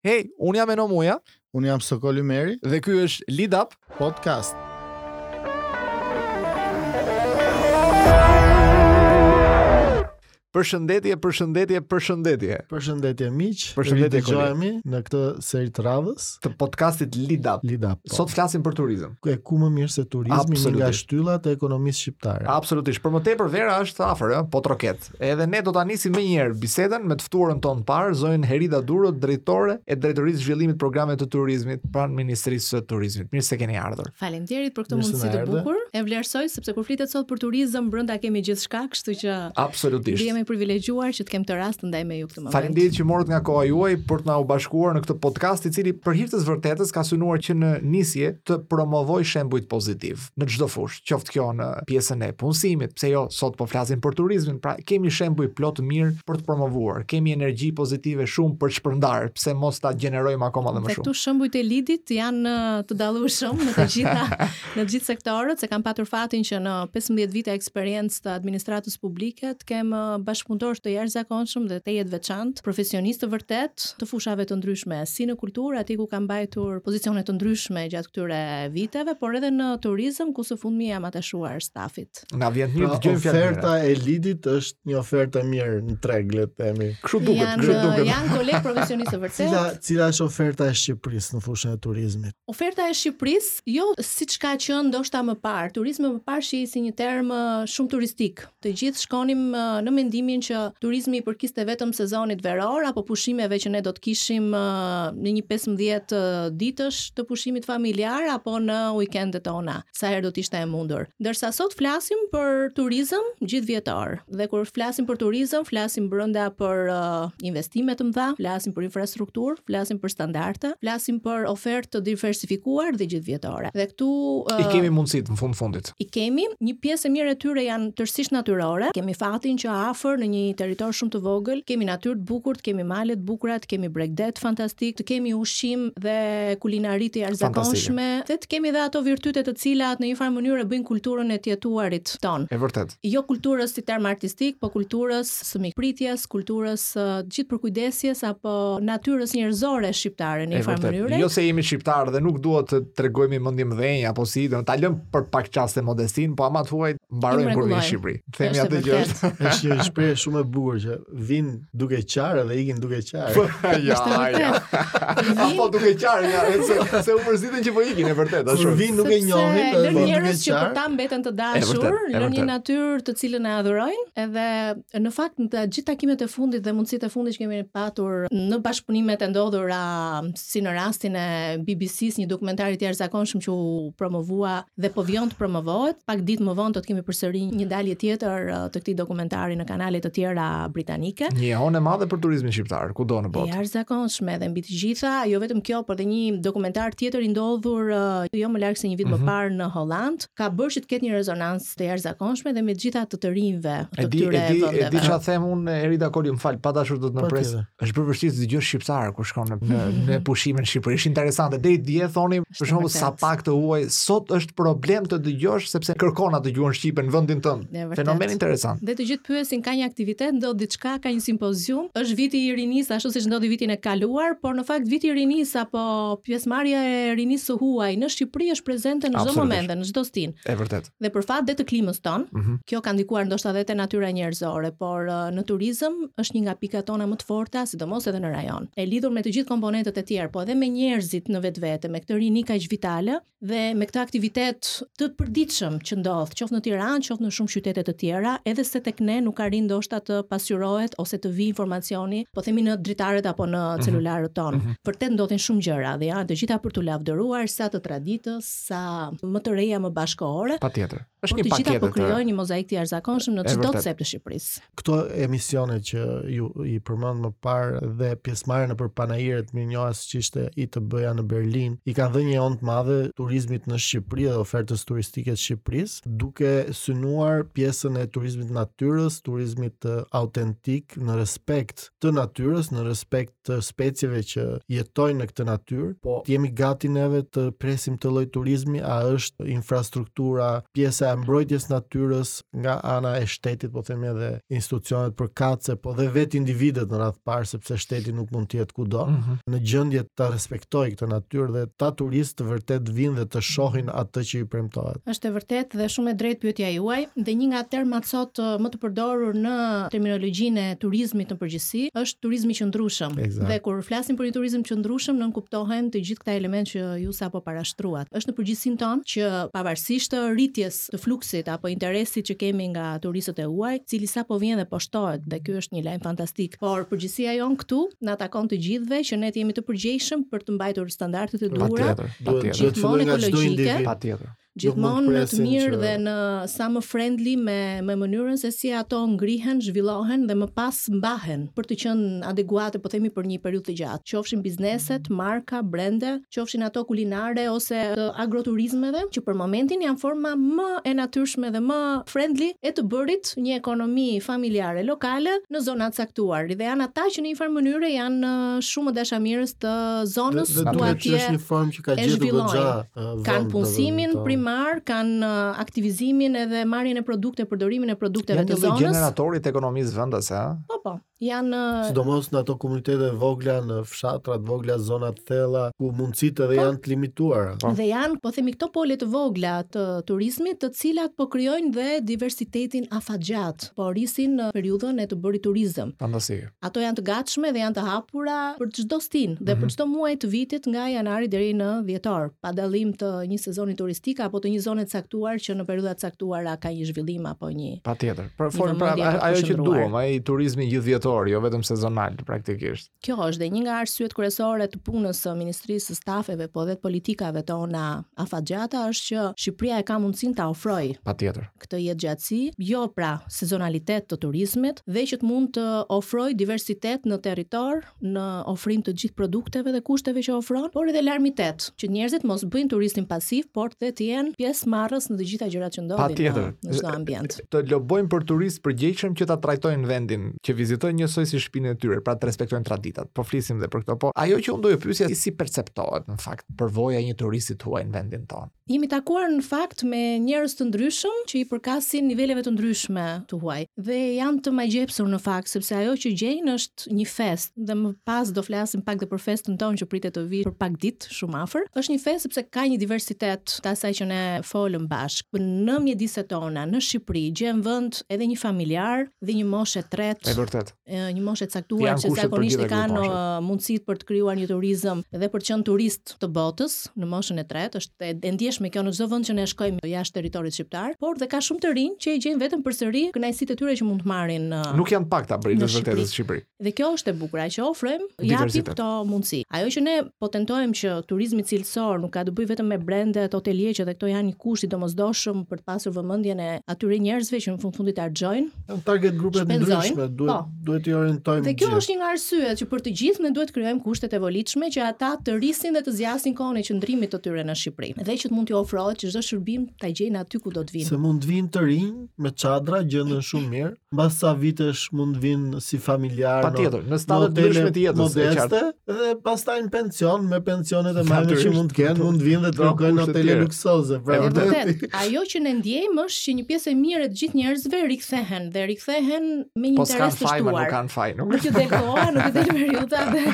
Hej, unë jam Eno Muja. Unë jam Sokol Ymeri. Dhe ky është Lead Up Podcast. Përshëndetje, përshëndetje, përshëndetje. Përshëndetje miq. Përshëndetje, dëgjohemi në këtë seri të radhës të podcastit Lead Up. Lead Up. Po. Sot flasim për turizëm. Ku e ku më mirë se turizmi nga shtyllat e ekonomisë shqiptare. Absolutisht. Për më tepër vera është afër, ëh, po troket. Edhe ne do ta nisim menjëherë bisedën me të ftuarën tonë të parë, zonjën Herida Duro, drejtore e Drejtorisë së Zhvillimit të Programeve të Turizmit pranë Ministrisë së Turizmit. Mirë se keni ardhur. Faleminderit për këtë mundësi të bukur. E vlerësoj sepse kur flitet sot për turizëm brenda kemi gjithçka, kështu që Absolutisht. Jam e privilegjuar që të kem këtë rast të ndaj me ju këtë moment. Faleminderit që morët nga koha juaj për të na u bashkuar në këtë podcast i cili për hir të vërtetës ka synuar që në nisje të promovojë shembujt pozitivë. në çdo fushë, qoftë kjo në pjesën e punësimit, pse jo sot po flasim për turizmin, pra kemi shembuj plot mirë për të promovuar, kemi energji pozitive shumë për të shpërndarë, pse mos ta gjenerojmë akoma dhe më shumë. Këtu shembujt e Lidit janë të dallueshëm në të gjitha në të gjithë sektorët, se kam patur fatin që në 15 vite eksperiencë të administratës publike të kem bashkëpunëtorë të jashtëzakonshëm dhe tejet të veçantë, profesionistë të vërtetë të fushave të ndryshme, si në kulturë, aty ku kam mbajtur pozicione të ndryshme gjatë këtyre viteve, por edhe në turizëm ku së fundmi jam atashuar stafit. Na vjen mirë pra, të gjejmë fjalë. Oferta e Lidit është një ofertë e mirë në treg, le të themi. Kështu duket, kështu duket. Janë kolegë profesionistë të vërtetë. Cila cila është oferta e Shqipërisë në fushën e turizmit? Oferta e Shqipërisë, jo siç ka qenë ndoshta më parë. Turizmi më parë shihej si një term shumë turistik. Të gjithë shkonim në mendimin që turizmi i përkiste vetëm sezonit veror apo pushimeve që ne do të kishim në një pesëmbëdhjetëditësh të pushimit familjar apo në uikendet tona, sa herë do të ishte e mundur. Ndërsa sot flasim për turizëm gjithëvjetor. Dhe kur flasim për turizëm, flasim brenda për investime të mëdha, flasim për infrastrukturë, flasim për standarde, flasim për ofertë të diversifikuar dhe gjithëvjetore. Dhe këtu i kemi mundësitë në fund të fundit. I kemi, një pjesë e mirë e tyre janë tërësisht natyrore, kemi fatin që afër në një territor shumë të vogël, kemi natyrë të bukur, të kemi male të bukura, të kemi bregdet fantastik, të kemi ushqim dhe kulinari të jashtëzakonshme dhe të kemi dhe ato virtyte të cilat në një farë mënyrë e bëjnë kulturën e të jetuarit tonë. E vërtetë. Jo kulturës si term artistik, po kulturës së mikpritjes, kulturës së gjithë përkujdesjes apo natyrës njerëzore shqiptare në një farë mënyre. Jo se jemi shqiptarë dhe nuk duhet të tregojmë mendjemëdhenj apo si, do ta lëm për pak çaste modestinë, po ama të huajt mahniten kur vijnë në Shqipëri. Themi atë gjë. Është një shprehje shumë e bukur që vijnë duke qarë dhe ikin duke qarë. ja, ja. Apo duke qarë, ja, se, se u mërzitën që po ikin e vërtetë, ashtu. Vijnë nuk e njohin, do të thotë. Njerëz që për ta mbeten të dashur, lënë një natyrë të cilën e adhurojnë, Dhe në fakt në të gjithë takimet e fundit dhe mundësitë e fundit që kemi patur në bashkëpunimet e ndodhura si në rastin e BBC-s, një dokumentar i jashtëzakonshëm që u promovua dhe po vijon të promovohet, pak ditë më vonë do të kemi përsëri një dalje tjetër uh, të këtij dokumentari në kanale të tjera britanike. Një jehonë e madhe për turizmin shqiptar, kudo në botë. Jashtëzakonshme dhe mbi të gjitha, jo vetëm kjo, por dhe një dokumentar tjetër i ndodhur uh, jo më larg se një vit mm -hmm. më mhm. parë në Holland, ka bërë që të ketë një rezonancë të jashtëzakonshme dhe mbi të gjitha të të rinjve të këtyre vendeve. E di çfarë them unë Erida Koli, më fal, pa dashur të të ndërpres. Është bërë vështirë të dëgjosh shqiptar kur shkon në në, mhm. në pushimin në Shqipëri. Është interesante. Deri dje thonim për shembull sa pak të huaj, sot është problem të dëgjosh sepse kërkon atë gjuhën shqipe në vendin tënd. Fenomen interesant. Dhe të gjithë pyesin ka një aktivitet, ndodh diçka, ka një simpozium. Është viti i rinisë, ashtu siç ndodhi vitin e kaluar, por në fakt viti i rinisë apo pjesëmarrja e rinisë së huaj në Shqipëri është prezente në çdo moment, në çdo stinë. E vërtetë. Dhe për fat dhe të klimës tonë, mm -hmm. kjo ka ndikuar ndoshta edhe te natyra njerëzore, por në turizëm është një nga pikat tona më të forta, sidomos edhe në rajon. E lidhur me të gjithë komponentët e tjerë, po edhe me njerëzit në vetvete, me këtë rini kaq vitale dhe me këtë aktivitet të përditshëm që ndodh, qoftë në Tiranë, qoftë në shumë qytete të tjera, edhe se tek ne nuk arrin ndoshta të pasqyrohet ose të vijë informacioni, po themi në dritaret apo në mhm. celularët tanë. Mm -hmm. Vërtet ndodhin shumë gjëra dhe janë të gjitha për t'u lavdëruar sa të traditës, sa më të reja më bashkëkohore. Patjetër. Është një paketë. Të gjitha po krijojnë një mozaik të jashtëzakonshëm në çdo cep të Shqipërisë. Këto emisione që ju i përmendët më parë dhe pjesëmarrja nëpër panairet më të njohura siç ishte ITB-ja në Berlin, i kanë dhënë një jehonë të madhe turizmit në Shqipëri dhe ofertës turistike të Shqipërisë, duke synuar pjesën e turizmit të natyrës, turizmit autentik në respekt të natyrës, në respekt të specieve që jetojnë në këtë natyrë, po jemi gati neve të presim këtë lloj turizmi, a është infrastruktura, pjesa e mbrojtjes së natyrës nga ana e shtetit, po themi edhe institucionet përkatëse, po dhe vetë individet në radhë të parë, sepse shteti nuk mund të jetë kudo, mm -hmm. në gjendje të respektojë këtë natyrë dhe këta turistë vërtet vijnë dhe të shohin atë që i premtohet. Është e vërtetë dhe shumë e drejtë pyetja juaj, dhe një nga termat sot më të përdorur në terminologjinë e turizmit në përgjithësi, siç është turizmi i qëndrueshëm. Exact. Dhe kur flasim për një turizëm të qëndrueshëm, nënkuptohen të gjithë këta elementë që ju sapo parashtruat. Është në përgjegjësinë tonë që pavarësisht rritjes të fluksit apo interesit që kemi nga turistët e huaj, i cili sa po vjen dhe po shtohet dhe ky është një lajm fantastik. Por përgjegjësia jonë këtu na takon të gjithëve që ne të jemi të përgjegjshëm për të mbajtur standardet e duhura, Patjetër, patjetër. gjithmonë Duhet nga çdo ekologjike, individ. Patjetër. Gjithmonë në të mirë që... dhe në sa më friendly me me mënyrën se si ato ngrihen, zhvillohen dhe më pas mbahen për të qenë adekuate, po themi për një periudhë të gjatë. Qofshin bizneset, marka, brende, qofshin ato kulinare ose të agroturizmeve, që për momentin janë forma më e natyrshme dhe më friendly e të bërit një ekonomi familjare lokale në zona të caktuar. Dhe janë ata që në një farë mënyre janë shumë më dashamirës të zonës, duhet të jetë një formë që ka gjetur goxha kanë punësimin primar, kanë uh, aktivizimin edhe marrjen e produkte, përdorimin e produkteve të zonës. Janë gjeneratorë të ekonomisë vendase, ha? Po, po. Janë uh, sidomos në ato komunitete vogla, në fshatra të vogla, zona të thella, ku mundësitë edhe po. janë të limituara. Po. Dhe janë, po themi këto pole të vogla të turizmit, të cilat po krijojnë dhe diversitetin afatgjatë, po rrisin dhe uh, periudhën e të bërit turizëm. Fantastike. Ato janë të gatshme dhe janë të hapura për çdo stinë dhe mm -hmm. për mhm. çdo muaj të vitit nga janari deri në dhjetor, pa dallim të një sezoni turistik apo të një zone të caktuar që në periudha të caktuara ka një zhvillim apo një. Patjetër. Por fort pra, ajo që duam, ai turizmi gjithëvjetor, jo vetëm sezonal praktikisht. Kjo është dhe një nga arsyet kryesore të punës së ministrisë, së stafeve po dhe të politikave tona afatgjata është që Shqipëria e ka mundësinë ta ofrojë. Patjetër. këtë jetëgjatësi, jo pra sezonalitet të turizmit dhe që të mund të ofrojë diversitet në territor në ofrim të gjithë produkteve dhe kushteve që ofron, por edhe larmitet, që njerëzit mos bëjnë turistin pasiv, por dhe të jenë pjesëmarrës në të gjitha gjërat që ndodhin Patjetër. në çdo ambient. Të lobojmë për turistë të përgjegjshëm që ta trajtojnë vendin që vizitojnë njësoj si shtëpinë e tyre, pra të respektojnë traditat. Po flisim dhe për këto, po ajo që unë do ju pyesja si perceptohet në fakt përvoja e një turisti të huaj në vendin tonë. Jemi takuar në fakt me njerëz të ndryshëm që i përkasin niveleve të ndryshme të huaj dhe janë të magjepsur në fakt sepse ajo që gjejnë është një festë dhe më pas do flasim pak dhe për festën tonë që pritet të vijë për pak ditë shumë afër. Është një festë sepse ka një diversitet të asaj që ne folëm bashkë. Në mjediset tona, në Shqipëri, gjen vend edhe një familjar dhe një moshë e tretë. E vërtetë. një moshë e caktuar që zakonisht kanë mundësitë për të krijuar një turizëm dhe për të qenë turist të botës në moshën e tretë, është e ndjeshme kjo në çdo vend që ne shkojmë jashtë territorit shqiptar, por dhe ka shumë të rinj që e gjejnë veten përsëri kënaqësitë e tyre që mund të marrin. Nuk janë pak janë, në të vërtetë në Shqipëri. Dhe kjo është e bukura, që ofrojmë, japim këto mundësi. Ajo që ne po tentojmë që turizmi cilësor nuk ka të bëjë vetëm me brendet hoteliere që dhe këto janë një kusht i domosdoshëm për të pasur vëmendjen e atyre njerëzve që në fund fundit harxhojnë Janë target grupe të ndryshme, duhet, po. duhet t'i orientojmë Dhe kjo gjithë. është një nga arsyet që për të gjithë ne duhet të krijojmë kushtet e volitshme që ata të rrisin dhe të zgjasin kohën e qëndrimit të tyre në Shqipëri. Dhe që të mund t'ju ofrohet çdo shërbim ta gjejnë aty ku do të vijnë. Se mund të vijnë të rinj me çadra, gjenden shumë mirë. Mbas ca vitesh mund të vijnë si familjarë. Patjetër, në stade të ndryshme të jetës, modeste, Dhe pastaj në pension, me pensionet e majme që mund të kenë, mund të vijnë dhe të rrojnë në hotele luksoze. Pra, vërtet, ajo që ne ndjejmë është që një pjesë e mirë e të gjithë njerëzve rikthehen dhe rikthehen me një po interes të shtuar. Po nuk kanë faj, nuk kanë faj. Nuk koha, nuk u del periudha dhe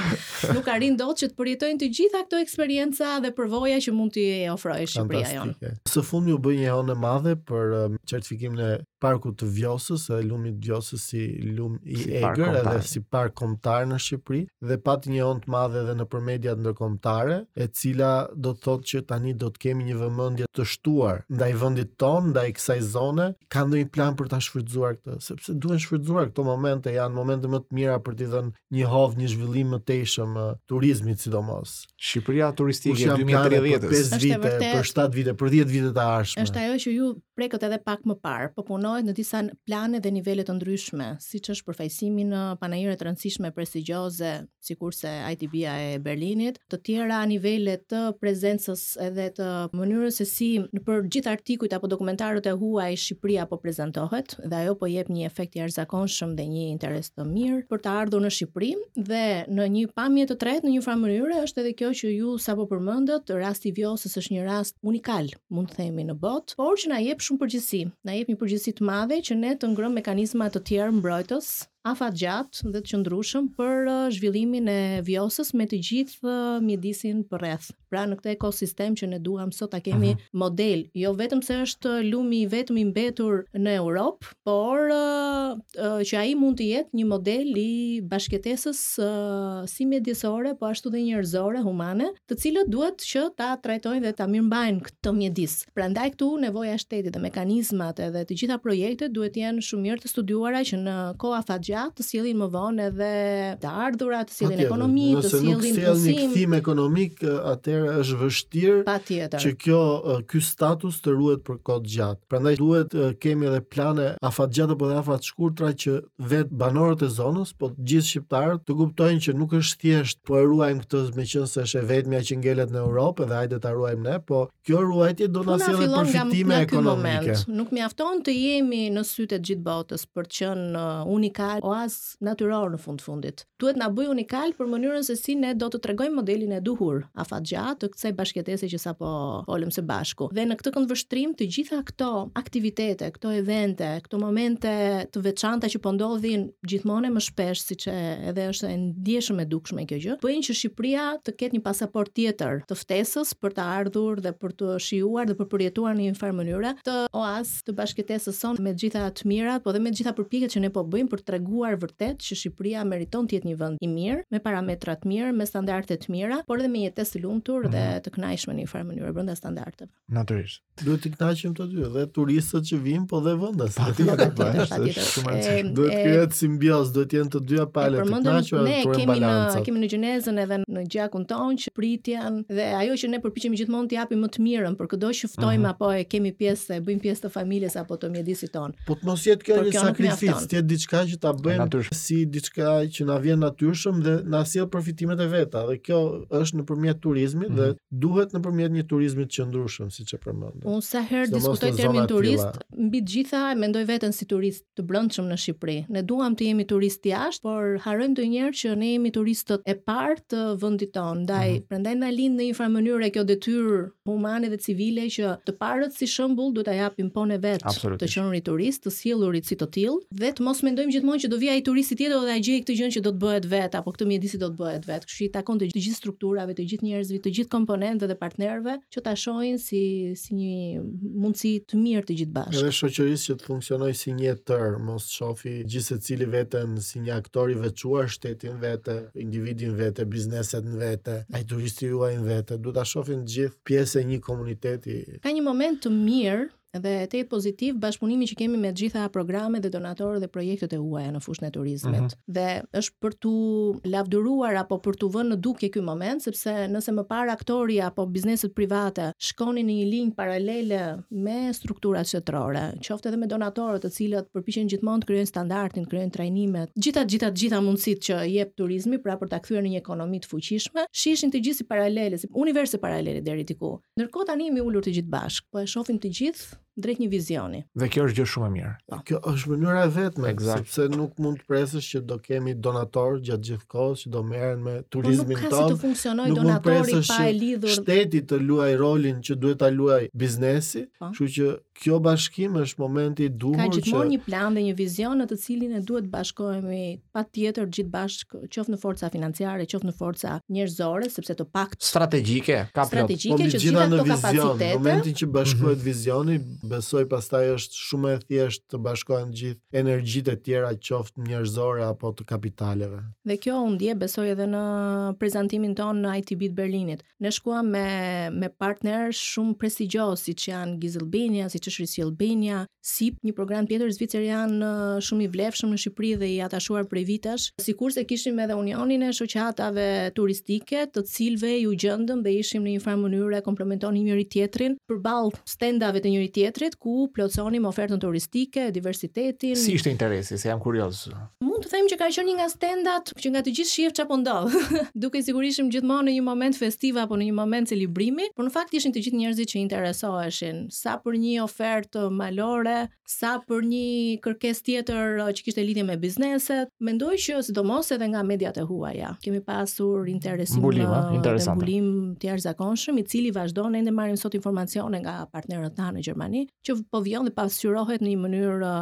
nuk arrijnë dot që të përjetojnë të gjitha këto eksperienca dhe përvoja që mund t'i ofrojë Shqipëria jonë. Së fundmi u bë një jehonë e madhe për um, certifikimin e parkut të Vjosës dhe lumit të Vjosës si lum i si egër edhe si park kombëtar në Shqipëri dhe pati një jehonë të madhe edhe nëpër mediat ndërkombëtare, e cila do të thotë që tani do të kemi një vëmendje të shtuar ndaj vendit tonë, ndaj kësaj zone, ka ndonjë plan për ta shfrytëzuar këtë, sepse duhen shfrytëzuar këto momente, janë momente më të mira për t'i dhënë një hov, një zhvillim të mëtejshëm turizmit sidomos. Shqipëria turistike 2030. Për 5 vite, për 7 vite, për 10 vite të ardhshme. Është ajo që ju prekët edhe pak më parë, po punohet në disa plane dhe nivele të ndryshme, siç është përfaqësimi në panaire të rëndësishme prestigjioze, sikurse ITB-a e Berlinit, të tjera nivele të prezencës edhe të mënyrës se si nëpër gjithë artikujt apo dokumentarët e huaj Shqipëria po prezantohet. dhe ajo po jep një efekt të jashtëzakonshëm dhe një interes të mirë për të ardhur në Shqipëri dhe në një pamje të tretë në një farë mënyre është edhe kjo që ju sapo përmendët rasti i Vjosës është një rast unikal mund të themi në botë por që na jep shumë përgjegjësi na jep një përgjegjësi të madhe që ne të ngremë mekanizma të tjerë mbrojtës afatgjatë dhe të qëndrueshëm për zhvillimin e Vjosës me të gjithë mjedisin përreth. Pra në këtë ekosistem që ne duam sot ta kemi uh mhm. -huh. model, jo vetëm se është lumi i vetëm i mbetur në Europë, por që ai mund të jetë një model i bashkëjetesës si mjedisore, po ashtu dhe njerëzore, humane, të cilët duhet që ta trajtojnë dhe ta mirëmbajnë këtë mjedis. Prandaj këtu nevoja e shtetit dhe mekanizmat edhe të gjitha projektet duhet të jenë shumë mirë të studiuara që në kohë afatgjatë të sjellin më vonë edhe të ardhura, të sjellin ekonomi, të sjellin punësim. Nëse nuk sjell një kthim ekonomik, atëherë është vështirë që kjo ky status të ruhet për kohë të gjatë. Prandaj duhet të kemi edhe plane afatgjatë apo edhe afatshkurtra që vetë banorët e zonës, po të gjithë shqiptarët të kuptojnë që nuk është thjesht po e ruajmë këtë meqenëse është e vetmja që ngelet në Europë dhe hajde ta ruajmë ne, po Kjo ruajtje do na sjellë përfitime ekonomike. Nuk mjafton të jemi në sytë e të gjithë botës për të qenë uh, unikal oaz natyror në fund të fundit. Duhet na bëjë unikal për mënyrën se si ne do të tregojmë modelin e duhur afatgjatë të kësaj bashkëjetese që sapo folëm së bashku. Dhe në këtë këndvështrim të gjitha këto aktivitete, këto evente, këto momente të veçanta që po ndodhin gjithmonë e më shpesh siç edhe është e ndjeshme e dukshme kjo gjë, bëjnë që Shqipëria të ketë një pasaportë tjetër të ftesës fakt për të ardhur dhe për të shijuar dhe për të përjetuar në një farë mënyre këtë oaz të bashkëjetesës sonë me të gjitha të mirat, po dhe me të gjitha përpjekjet që ne po bëjmë për të treguar vërtet që Shqipëria meriton të jetë një vend i mirë, me parametra të mirë, me standarde të mira, por edhe me jetesë të lumtur dhe të kënaqshme në një farë mënyre brenda standardeve. Natyrisht. Duhet të kënaqim të dy, dhe turistët që vijnë, po dhe vendasit. Patjetër, patjetër, patjetër. Shumë e rëndësishme. Duhet të krijohet simbiozë, duhet të jenë të dyja palët të kënaqura, ne kemi në kemi në gjenezën edhe në gjakun tonë mikpritjen dhe ajo që ne përpiqemi gjithmonë të japim më të mirën për këdo që ftojmë mhm. apo e kemi pjesë e bëjmë pjesë të familjes apo të mjedisit tonë. Po të mos jetë kjo një sakrificë, të jetë diçka që ta bëjmë si diçka që na vjen natyrshëm dhe na sjell përfitimet e veta dhe kjo është nëpërmjet turizmit dhe mhm. duhet nëpërmjet një turizmi të qëndrueshëm, siç e përmendëm. Unë sa herë diskutoj termin turist, mbi të gjitha mendoj veten si turist të brendshëm në Shqipëri. Ne duam të jemi turistë jashtë, por harrojmë ndonjëherë që ne jemi turistët e parë të vendit tonë. Ndaj, mm -hmm. prandaj na lind në një farë mënyrë kjo detyrë humane dhe civile që të parët si shembull duhet ta japim po ne vetë të qenurit turist, të sjellurit si të tillë, dhe të mos mendojmë gjithmonë që do vijë ai turisti tjetër dhe do e gjejë këtë gjë që do të bëhet vetë apo këtë mjedisi do të bëhet vetë. Kështu që i takon të gjithë strukturave, të gjithë njerëzve, të gjithë komponentëve dhe partnerëve që ta shohin si si një mundësi të mirë të gjithë bashkë. Edhe shoqërisë që të funksionojë si një e tërë, mos ta shofi gjithë secili veten si një aktor i veçuar, shteti në vete, individi në vete, bizneset në vete, ai turisti i huaj në vete, duhet ta shohin të gjithë pjesë e një komuniteti. Ka një moment të mirë dhe tejet pozitiv bashkëpunimi që kemi me të gjitha programet dhe donatorët dhe projektet e huaja në fushën e turizmit. Mm -hmm. Dhe është për t'u lavdëruar apo për t'u vënë në dukje ky moment, sepse nëse më parë aktori apo bizneset private shkonin në një linjë paralele me strukturat shtetërore, qoftë edhe me donatorët të cilët përpiqen gjithmonë të krijojnë standardin, krijojnë trajnimet, gjitha gjitha gjitha mundësitë që jep turizmi pra për ta kthyer në një ekonomi të fuqishme, shiheshin të gjithë si paralele, si universe paralele deri diku. Ndërkohë tani jemi ulur të gjithë bashkë, po e shohim të gjithë drejt një vizioni. Dhe kjo është gjë shumë e mirë. Po. Kjo është mënyra e vetme, exact. sepse nuk mund të presësh që do kemi donatorë gjatë gjithë kohës që do merren me turizmin tonë. Po nuk ka si të funksionojë donatori pa e lidhur. Shteti të luajë rolin që duhet ta luajë biznesi, po. kështu që Kjo bashkim është momenti i duhur që ka gjithmonë një plan dhe një vizion në të cilin ne duhet të bashkohemi patjetër gjithë bashkë, qoftë në forca financiare, qoftë në forca njerëzore, sepse të pak strategjike, ka plot, që gjitha në vizion, në momentin që bashkohet mm -hmm. vizioni, besoj pastaj është shumë e thjeshtë të bashkohen gjithë energjitë e tjera, qoftë njerëzore apo të kapitaleve. Dhe kjo u ndje besoj edhe në prezantimin tonë në ITB të Berlinit. Ne shkuam me me partner shumë prestigjios siç janë GIZ Albania, siç është RisiAlbania, SIP, një program tjetër zviceran shumë i vlefshëm në Shqipëri dhe i atashuar prej vitesh. Sikurse kishim edhe unionin e shoqatave turistike, të cilëve iu gjendëm dhe ishim në një farë mënyre komplementonim njëri-tjetrin përballë stendave të njëri-tjetrit ku plotësonim ofertën turistike, diversitetin. Si ishte interesi, se jam kurioz. Mund të them që ka qenë një nga stendat që nga të gjithë shihej ça po ndodh. Dukej sikur ishim gjithmonë në një moment festiv apo në një moment celebrimi, por në fakt ishin të gjithë njerëzit që interesoheshin, sa për një ofertë malore, sa për një kërkesë tjetër që kishte lidhje me bizneset. Mendoj që sidomos edhe nga mediat e huaja kemi pasur interesim mbulim, interesant. Mbulim të jashtëzakonshëm, i cili vazhdon ende marrim sot informacione nga partnerët tanë në Gjermani, që po vijon dhe pasqyrohet në një mënyrë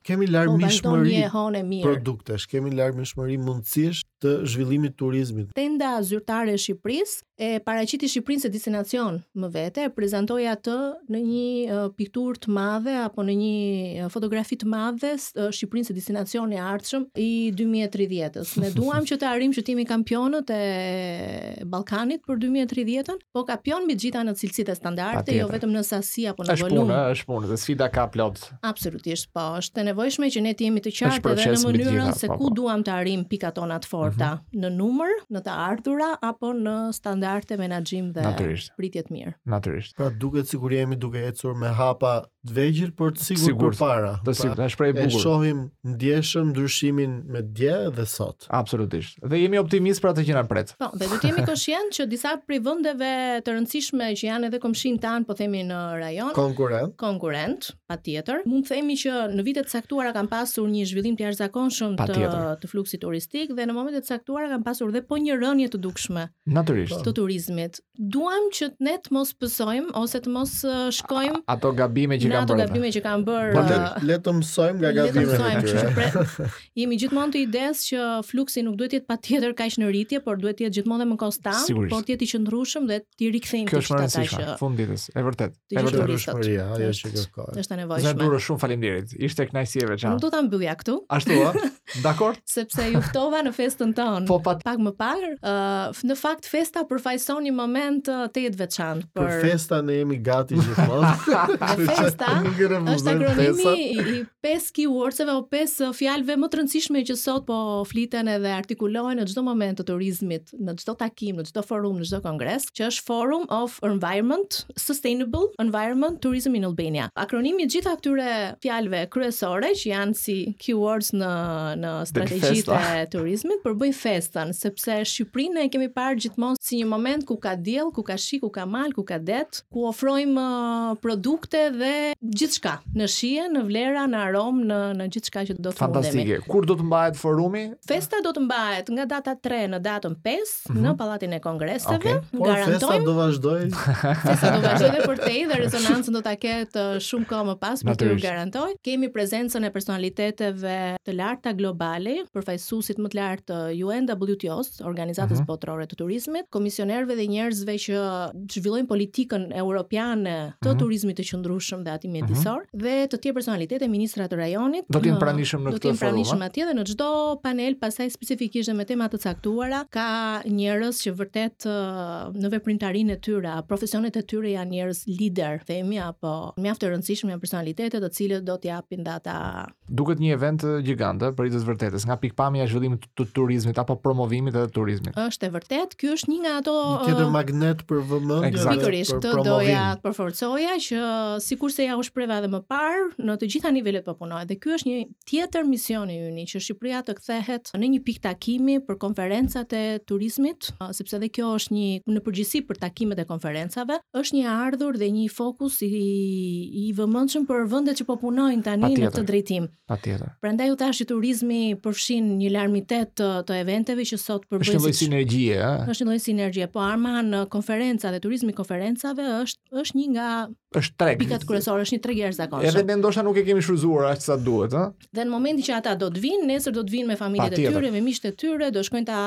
Kemi larmishmëri po, produktesh, kemi larmishmëri mundësish të zhvillimit turizmit. Stenda zyrtare e Shqipërisë e paraqiti Shqipërinë si destinacion më vete, e prezantoi atë në një pikturë të madhe apo në një fotografi të madhe Shqipërinë si destinacion i ardhshëm i 2030-s. Ne duam që të arrijmë që të jemi kampionët e Ballkanit për 2030-ën, po kampion mbi të gjitha në cilësi dhe standarde, jo vetëm në sasi apo në volum. Është punë, është punë, sfida ka plot Absolutisht po, është e nevojshme që ne të jemi të qartë edhe në mënyrën se po, ku po. duam të arrijmë pikat tona të forta, mm -hmm. në numër, në të ardhura apo në standarde menaxhim dhe Natyrisht. pritje të mirë. Natyrisht. Pra duket sikur jemi duke ecur me hapa të vegjël por të sigurt sigurt, përpara. Të pra, sigurt, shprehur bukur. Ne shohim ndjeshëm ndryshimin me dje dhe sot. Absolutisht. Dhe jemi optimist për atë që na pret. Po, dhe do të jemi koshientë që disa prej vendeve të rëndësishme që janë edhe komshinjtë tanë, po themi në rajon, konkurrent, konkurrent, patjetër. Mund të themi që në vite të caktuara kanë pasur një zhvillim të jashtëzakonshëm të të fluksit turistik dhe në momente të caktuara kanë pasur dhe po një rënie të dukshme. Natyrisht. Të turizmit. duam që ne të mos pësojmë ose të mos uh, shkojmë ato gabime që kanë bërë. Ato gabime që kanë bërë. Po uh, le të mësojmë nga gabimet e tyre. Jemi gjithmonë të idesë që fluksi nuk duhet të jetë patjetër kaq në rritje, por duhet të jetë gjithmonë më konstant, por të jetë i qëndrueshëm dhe t'i rikthejmë të gjithë ata që. Fund ditës, e vërtetë. të gjithë turistët. Është ajo që kërkoj. Është e nevojshme. Z. Duro shumë faleminderit. Ishte kënaqësi e veçantë. Nuk do ta mbyllja këtu. Ashtu ë? Dakord. Sepse ju ftova në festën tonë. Po pat... pak më parë, ë uh, në fakt festa përfaqëson një moment uh, tejet të veçantë për Për festa ne jemi gati gjithmonë. festa është akronimi i 5 keywordseve o 5 uh, fjalëve më të rëndësishme që sot po fliten edhe artikulohen në çdo moment të turizmit në çdo takim, në çdo forum, në çdo kongres, që është Forum of Environment Sustainable Environment Tourism in Albania. Akronimi i gjithë këtyre fjalëve kryesore që janë si keywords në në strategjitë e turizmit përbëjnë festën, sepse Shqipërinë e kemi parë gjithmonë si një moment ku ka diell, ku ka shi, ku ka mal, ku ka det, ku ofrojmë uh, produkte dhe gjithçka, në shije, në vlera, në aromë, në në gjithçka që do të mundemi. Fantastike. Kur do të mbahet forumi? Festa do të mbahet nga data 3 në datën 5 mm -hmm. në Pallatin e Kongreseve. Okay. Po garantojmë. Festa do vazhdoj. festa do vazhdoj dhe përtej dhe rezonancën do ta ketë uh, shumë kohë më pas, ju garantoj. Kemi prezencën e personaliteteve të larta globale, përfaqësuesit më të lartë të UNWTO-s, Organizatës mm -hmm. Botërore të Turizmit, komisionerëve dhe njerëzve që zhvillojnë politikën europiane të mm -hmm. turizmit të qëndrueshëm dhe atij mhm. mjedisor mm -hmm. dhe të tjerë personalitete ministra të rajonit do të jenë të pranishëm në këtë forum. Do të jenë të pranishëm atje dhe në çdo panel pastaj specifikisht dhe me tema të caktuara ka njerëz që vërtet në veprimtarinë e tyre, profesionet e tyre janë njerëz lider, themi apo mjaft të rëndësishëm janë personalitete të cilët do të japin data Duket një event gjigant për hir të së vërtetës, nga pikëpamja e zhvillimit të turizmit apo promovimit edhe turizmit. Është e vërtetë, ky është një nga ato një tjetër uh, magnet për vëmendje exact, pikërisht të doja të përforcoja që sikurse jua shpreha edhe më parë në të gjitha nivelet po punohet dhe ky është një tjetër mision i yni që Shqipëria të kthehet në një pikë takimi për konferencat e turizmit uh, sepse dhe kjo është një në përgjithësi për takimet e konferencave, është një e ardhur dhe një fokus i i vëmendshëm për vendet që po punojnë tani në këtë drejtim. Patjetër. Prandaj ju thashë që turizmi përfshin një larmi të, të, të eventeve që sot përbëjnë. Është një lloj sinergjie, ë? Është një lloj sinergjie, po arma në konferenca dhe turizmi i konferencave është është një nga është treg. Pikat kryesore është një treg i jashtëzakonshëm. Edhe ne ndoshta nuk e kemi shfrytëzuar aq sa duhet, ë? Dhe në momentin që ata do të vinë, nesër do të vinë me familjet e tyre, me miqtë e tyre, do shkojnë ta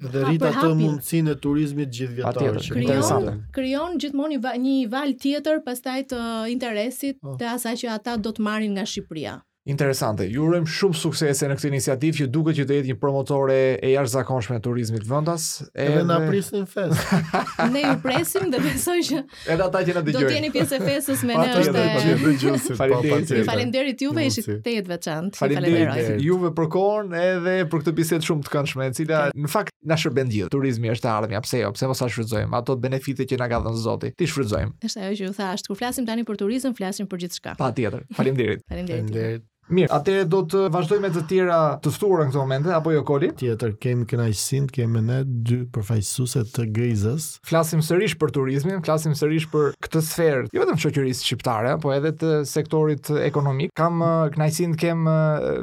dhe rrit atë mundësinë e turizmit gjithëvjetor që krijon krijon gjithmonë një valë tjetër pastaj të interesit dhe të asaj që ata do të marrin nga Shqipëria. Interesante. Ju urojmë shumë suksese në këtë iniciativë që duket që do jetë një promotore e jashtëzakonshme e turizmit vendas. Edhe na prisni në festë. ne ju presim dhe besoj që Edhe ata që na dëgjojnë. Do të jeni pjesë e festës me ne është. Faleminderit. Faleminderit. Faleminderit juve, ishit tejet të veçantë. Faleminderit juve për kohën edhe për këtë bisedë shumë të këndshme, e cila në fakt na shërben të gjithëve. Turizmi është e ardhmja, pse jo? Pse mos ta shfrytëzojmë ato benefite që na ka dhënë Zoti? T'i shfrytëzojmë. Është ajo që ju thashë, kur flasim tani për turizëm, flasim për gjithçka. Patjetër. Faleminderit. Faleminderit. Mirë, atëherë do të vazhdojmë me të tjera të ftuara në këto momente, apo jo Koli? Tjetër, kemi kënaqësinë të kemi me ne dy përfaqësuese të GIZ-së. Flasim sërish për turizmin, flasim sërish për këtë sferë, jo vetëm shoqërisë shqiptare, po edhe të sektorit ekonomik. Kam kënaqësinë të kem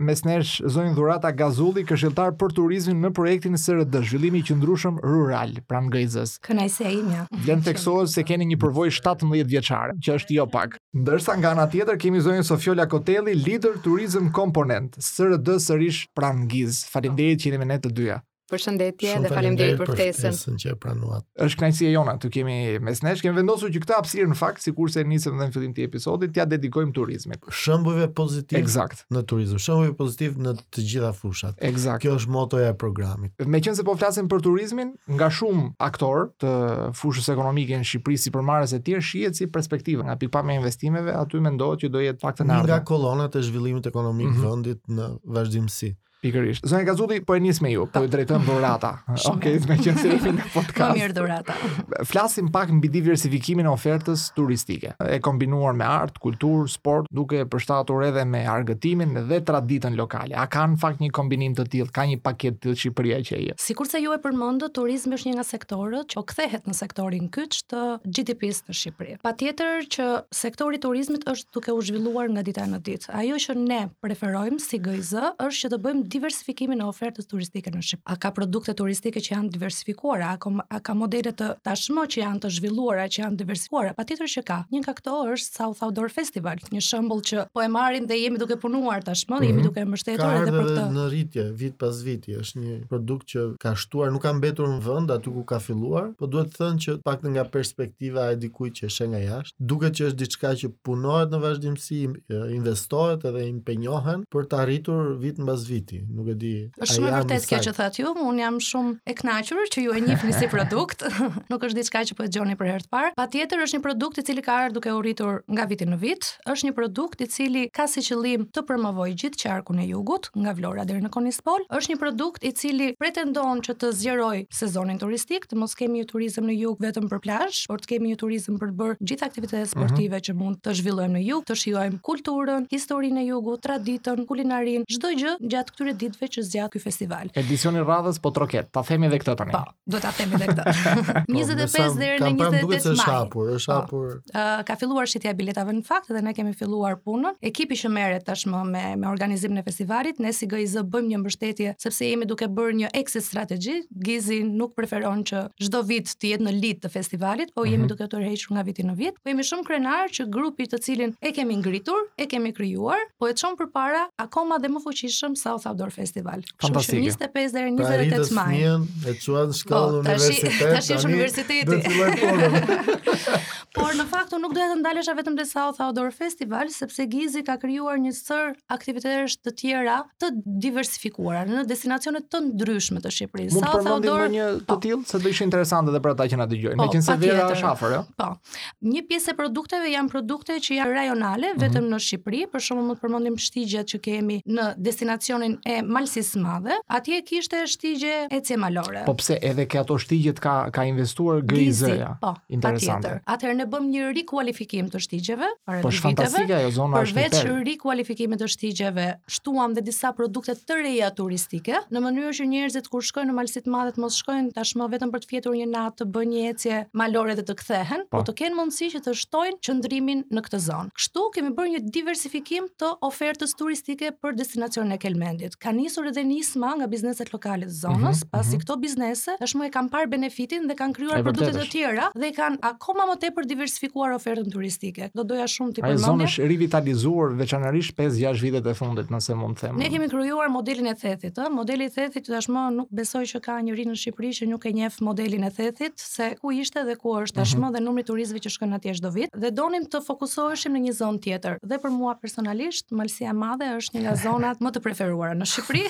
mes nesh zonjën Dhurata Gazulli, këshilltare për turizmin në projektin SRD, zhvillimi i qëndrueshëm rural pranë GIZ-së. Kënaqësia ime. Vlen të theksohet se keni një përvojë 17 vjeçare, që është jo pak. Ndërsa nga ana tjetër kemi zonjën Sofjola Kotelli, Leader Tourism Component, SRD sërish pranë GIZ. Faleminderit që jeni me ne të dyja. Përshëndetje dhe faleminderit për ftesën. Shumë që e pranuat. Është kënaqësia jonë t'ju kemi mes nesh. Kemi vendosur që këtë hapësirë në fakt, sikurse e nisëm edhe në fillim të episodit, t'ia dedikojmë turizmit. Shembujve pozitivë. Ekzakt. Në turizëm, shembujve pozitivë në të gjitha fushat. Ekzakt. Kjo është motoja e programit. Meqenëse po flasim për turizmin, nga shumë aktorë të fushës ekonomike në Shqipëri sipërmarrës e tjerë, shihet si perspektivë nga pikëpamja e investimeve, aty mendohet që do jetë paktën njëra. Nga kolonat e zhvillimit ekonomik mm -hmm. vendit në vazhdimësi. Pikërisht. Zonja Gazulli, po e nis me ju, po ju drejtohem Dhurata. Okej, okay, meqenëse jemi në podcast. Po mirë Dhurata. Flasim pak mbi diversifikimin e ofertës turistike. e kombinuar me art, kulturë, sport, duke e përshtatur edhe me argëtimin dhe traditën lokale. A ka në fakt një kombinim të tillë, ka një paketë të tillë Shqipëria që jep? Sikurse ju e përmendët, turizmi është një nga sektorët që po kthehet në sektorin kyç të GDP-së në Shqipëri. Patjetër që sektori i turizmit është duke u zhvilluar nga dita në ditë. Ajo që ne preferojmë si GIZ është që të bëjmë diversifikimin e ofertës turistike në Shqipëri. A ka produkte turistike që janë të diversifikuara, a ka, a ka modele tashmë që janë të zhvilluara, që janë të diversifikuara? Patjetër që ka. Një nga këto është South Outdoor Festival, një shembull që po e marrim dhe jemi duke punuar tashmë, mm -hmm. jemi mhm. duke e mbështetur edhe për këtë. Ka një rritje vit pas viti, është një produkt që ka shtuar, nuk ka mbetur në vend aty ku ka filluar, po duhet thënë që paktën nga perspektiva e dikujt që është nga jashtë, duket që është diçka që punohet në vazhdimësi, investohet edhe impenjohen për ta rritur vit mbas viti. nuk e di. Është shumë e vërtetë kjo që thatë ju, unë jam shumë e kënaqur që ju e njihni si produkt. nuk është diçka që po e dëgjoni për herë të parë. Patjetër është një produkt i cili ka ardhur duke u rritur nga viti në vit, është një produkt i cili ka si qëllim të promovojë gjithë qarkun e jugut, nga Vlora deri në Konispol. Është një produkt i cili pretendon që të zgjerojë sezonin turistik, të mos kemi një turizëm në jug vetëm për plazh, por të kemi një turizëm për të bërë gjithë aktivitetet mhm. sportive që mund të zhvillojmë në jug, të shijojmë kulturën, historinë e jugut, traditën, kulinarinë, çdo gjë gjatë këtyre ditëve që zgjat ky festival. Edicioni i radhës po troket. Ta themi edhe këtë tani. Po, do ta themi edhe këtë. 25 po, deri në 28 maj. Kampanja duket se është hapur, është po. hapur. Uh, ka filluar shitja e biletave në fakt dhe ne kemi filluar punën. Ekipi që merret tashmë me me organizimin e festivalit, ne si GIZ bëjmë një mbështetje sepse jemi duke bërë një exit strategy. GIZ-i nuk preferon që çdo vit të jetë në lid të festivalit, po jemi mm -hmm. duke tërhequr nga viti në vit. Po jemi shumë krenar që grupi të cilin e kemi ngritur, e kemi krijuar, po e çon përpara akoma dhe më fuqishëm South Outdoor Festival. Fantastike. 25 deri 28 maj. Pra rritësi një, e çuan po, shkallë universitet. Tashi është universiteti. Dhe të lojë Por në fakt unë nuk doja të ndalesha vetëm te South Outdoor Festival, sepse GIZ-i ka krijuar një sërë aktivitetesh të tjera të diversifikuara në destinacione të ndryshme të Shqipërisë. Mund të përmendim një të po. tillë, se do ishte interesante edhe për ata që na dëgjojnë. Po, Meqenëse vera është afër, jo? Po, Një pjesë e produkteve janë produkte që janë rajonale, mhm. vetëm në Shqipëri, për shembull mund të përmendim shtigjet që kemi në destinacionin e Malësisë së Madhe, atje kishte shtigje ecje malore. Po pse edhe te ato shtigjet ka, ka investuar GIZ-ja? Po, Interesante. Atëherë. Atëherë ne bëmë një rikualifikim të shtigjeve, para po, viteve, jo, përveç rikualifikimit të shtigjeve shtuam dhe disa produkte të reja turistike, në mënyrë që njerëzit kur shkojnë në Malësi të Madhe të mos shkojnë tashmë vetëm për të fjetur një natë, të bëjnë një ecje malore dhe të kthehen, po, po të kenë mundësi që të shtojnë qëndrimin në këtë zonë. Kështu kemi bërë një diversifikim të ofertës turistike për destinacionin e Kelmendit. Kanë nisur edhe nisma nga bizneset lokale të zonës, mm -hmm, pasi mm -hmm. këto biznese tashmë e kanë parë benefitin dhe kanë krijuar produkte të tjera dhe kanë akoma më tepër diversifikuar ofertën turistike. Do doja shumë t'i përmendje. Ajo zonë është rivitalizuar veçanërisht 5-6 vitet e fundit, nëse mund të them. Ne kemi krijuar modelin e Thethit, ë, modeli i Thethit tashmë nuk besoj që ka njeri në Shqipëri që nuk e njeh modelin e Thethit, se ku ishte dhe ku është mhm. tashmë mm -hmm. dhe numri i turistëve që shkojnë atje çdo vit. Dhe donim të fokusoheshim në një zonë tjetër. Dhe për mua personalisht, Malësia e Madhe është një nga zonat më të preferuara në Shqipëri.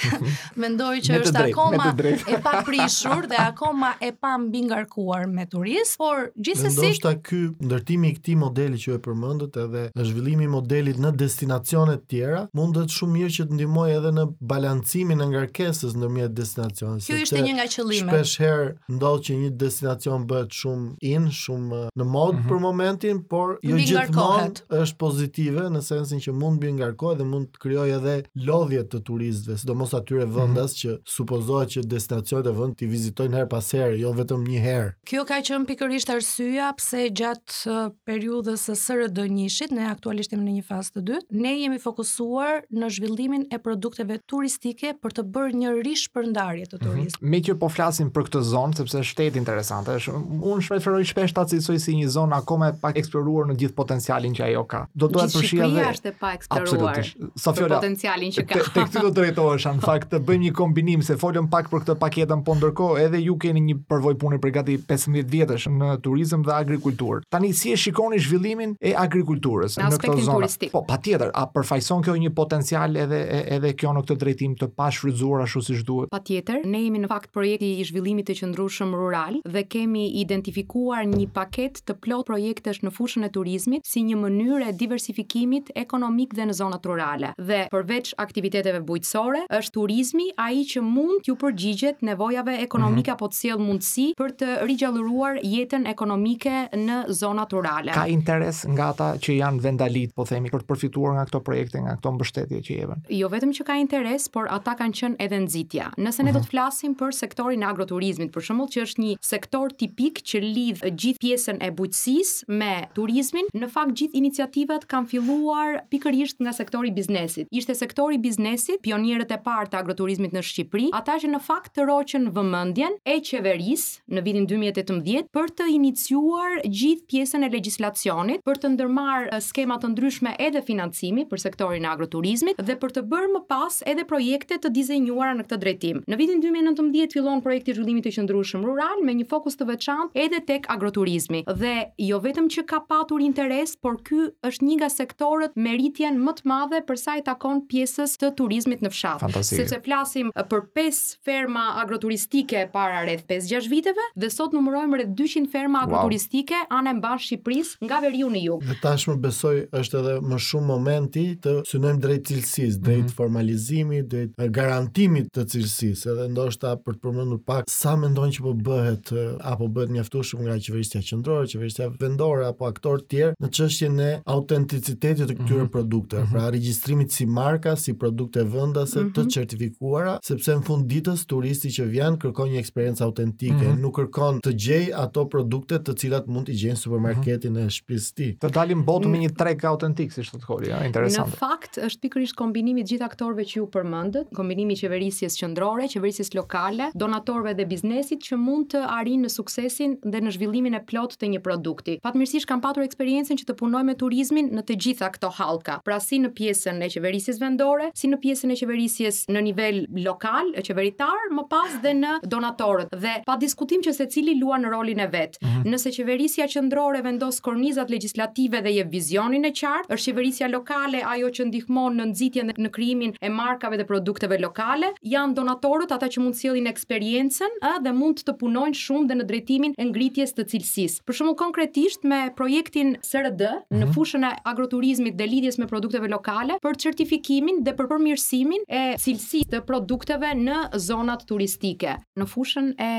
Mendoj që është drejt, akoma e paprishur dhe akoma e pambingarkuar me turistë, por gjithsesi Ndoshta ky ndërtimi i këtij modeli që e përmendët edhe zhvillimi i modelit në destinacione të tjera, mundet shumë mirë që të ndihmojë edhe në balancimin e ngarkesës ndërmjet destinacioneve. Ky ishte një nga qëllimet. Shpeshherë ndodh që një destinacion bëhet shumë in, shumë në modë mm -hmm. për momentin, por jo gjithmonë është pozitive në sensin që mund të mbingarkojë dhe mund të krijojë edhe lodhje të turistëve, sidomos atyre mhm. vendas mm -hmm. që supozohet që destinacionet e vendit t'i vizitojnë herë pas here, jo vetëm një herë. Kjo ka qenë pikërisht arsyeja pse gjatë periudhës së SRD-njëshit, ne aktualisht jemi në një fazë të dytë, ne jemi fokusuar në zhvillimin e produkteve turistike për të bërë një rishpërndarje të mhm. turizmit. Mm -hmm. Meqë po flasim për këtë zonë, sepse është shumë interesante, është, unë preferoj shpesh ta cilësoj si një zonë akoma e paeksploruar në gjithë potencialin që ajo ka. Do të e përshia dhe... Gjithë është e paeksploruar për potencialin që ka. Tek ti do të drejtohesha, në fakt, të bëjmë një kombinim, se folëm pak për këtë paketën, po ndërkohë edhe ju keni një përvojë pune prej gati 15 vjetësh në turizëm dhe agrikulturë. Tani, si e shikoni zhvillimin e agrikulturës në, në këto zona. Turistik. Po, patjetër, a përfaqëson kjo një potencial edhe edhe kjo në këtë drejtim të pashfrytëzuar ashtu siç duhet? Patjetër, ne jemi në fakt projekti i zhvillimit të qëndrueshëm rural dhe kemi identifikuar një paketë të plotë projektesh në fushën e turizmit si një mënyrë e diversifikimit ekonomik dhe në zonat rurale. Dhe përveç aktiviteteve bujqësore, është turizmi ai që mund t'u përgjigjet nevojave ekonomike mm -hmm. apo të sjellë si për të rigjallëruar jetën ekonomike në zonat rurale. Ka interes nga ata që janë vendalitë, po themi, për të përfituar nga këto projekte, nga këto mbështetje që jepen? Jo vetëm që ka interes, por ata kanë qenë edhe nxitja. Nëse ne do të flasim për sektorin e agroturizmit, për shembull, që është një sektor tipik që lidh gjithë pjesën e bujqësisë me turizmin, në fakt gjithë iniciativat kanë filluar pikërisht nga sektori i biznesit. Ishte sektori i biznesit, pionierët e parë të agroturizmit në Shqipëri, ata që në fakt, tërhoqën vëmendjen e qeverisë në vitin dy mijë e tetëmbëdhjetë për të iniciuar gjithë pjesën e legjislacionit për të ndërmarrë skema të ndryshme edhe financimi për sektorin e agroturizmit dhe për të bërë më pas edhe projekte të dizenjuara në këtë drejtim. Në vitin dy mijë e nëntëmbëdhjetë fillon projekti i zhvillimit të qëndrueshëm rural me një fokus të veçantë edhe tek agroturizmi dhe jo vetëm që ka patur interes por ky është një nga sektorët me rritjen më të madhe për sa i takon pjesës të turizmit në fshat. Fantastike. Sepse flasim për 5 ferma agroturistike para rreth 5-6 viteve dhe sot numërojmë rreth 200 ferma agroturistike wow. anë e mbanë Shqipërisë nga veriu në jug. Dhe tashmë besoj është edhe më shumë momenti të synojmë drejt cilësisë, drejt mm -hmm. formalizimit, drejt garantimit të cilësisë, edhe ndoshta për të përmendur pak sa mendon që po bëhet apo bëhet mjaftueshëm nga qeverisja qendrore, qeverisja vendore apo aktorë të tjerë në çështjen e autenticitetit të këtyre mm -hmm. produkteve, mm -hmm. pra regjistrimit si marka, si produkte vendase mm -hmm. të mhm. certifikuara, sepse në fund të ditës turisti që vjen kërkon një eksperiencë autentike, mm -hmm. nuk kërkon të gjejë ato produkte të cilat mund t'i gjejë në supermarketin mm -hmm. e shtëpisë tij. Të dalim në botë me një treg autentik, si thotë Kori, ja, interesant. Në fakt është pikërisht kombinimi i gjithë aktorëve që ju përmendët, kombinimi i qeverisjes qendrore, qeverisjes lokale, donatorëve dhe biznesit që mund të arrijnë në suksesin dhe në zhvillimin e plotë të një produkti. Fatmirësisht kam patur eksperiencën që të punoj me turizmin në të gjitha këto hallka, pra si në pjesën e qeverisjes vendore, si në pjesën e qeverisjes në nivel lokal, qeveritar, më pas dhe në donatorët dhe pa diskutim që secili luan rolin e vet. Mhm. Nëse qeverisja qendrore vendos kornizat legjislative dhe jep vizionin e qartë, është qeverisja lokale ajo që ndihmon në nxitjen dhe në krijimin e markave dhe produkteve lokale, janë donatorët ata që mund të sjellin eksperiencën ë dhe mund të punojnë shumë dhe në drejtimin e ngritjes të cilësisë. Për shembull konkretisht me projektin SRD në mhm. fushën e agroturizmit dhe lidhjes së produkteve lokale për certifikimin dhe për përmirësimin e cilësisë të produkteve në zonat turistike. në fushën e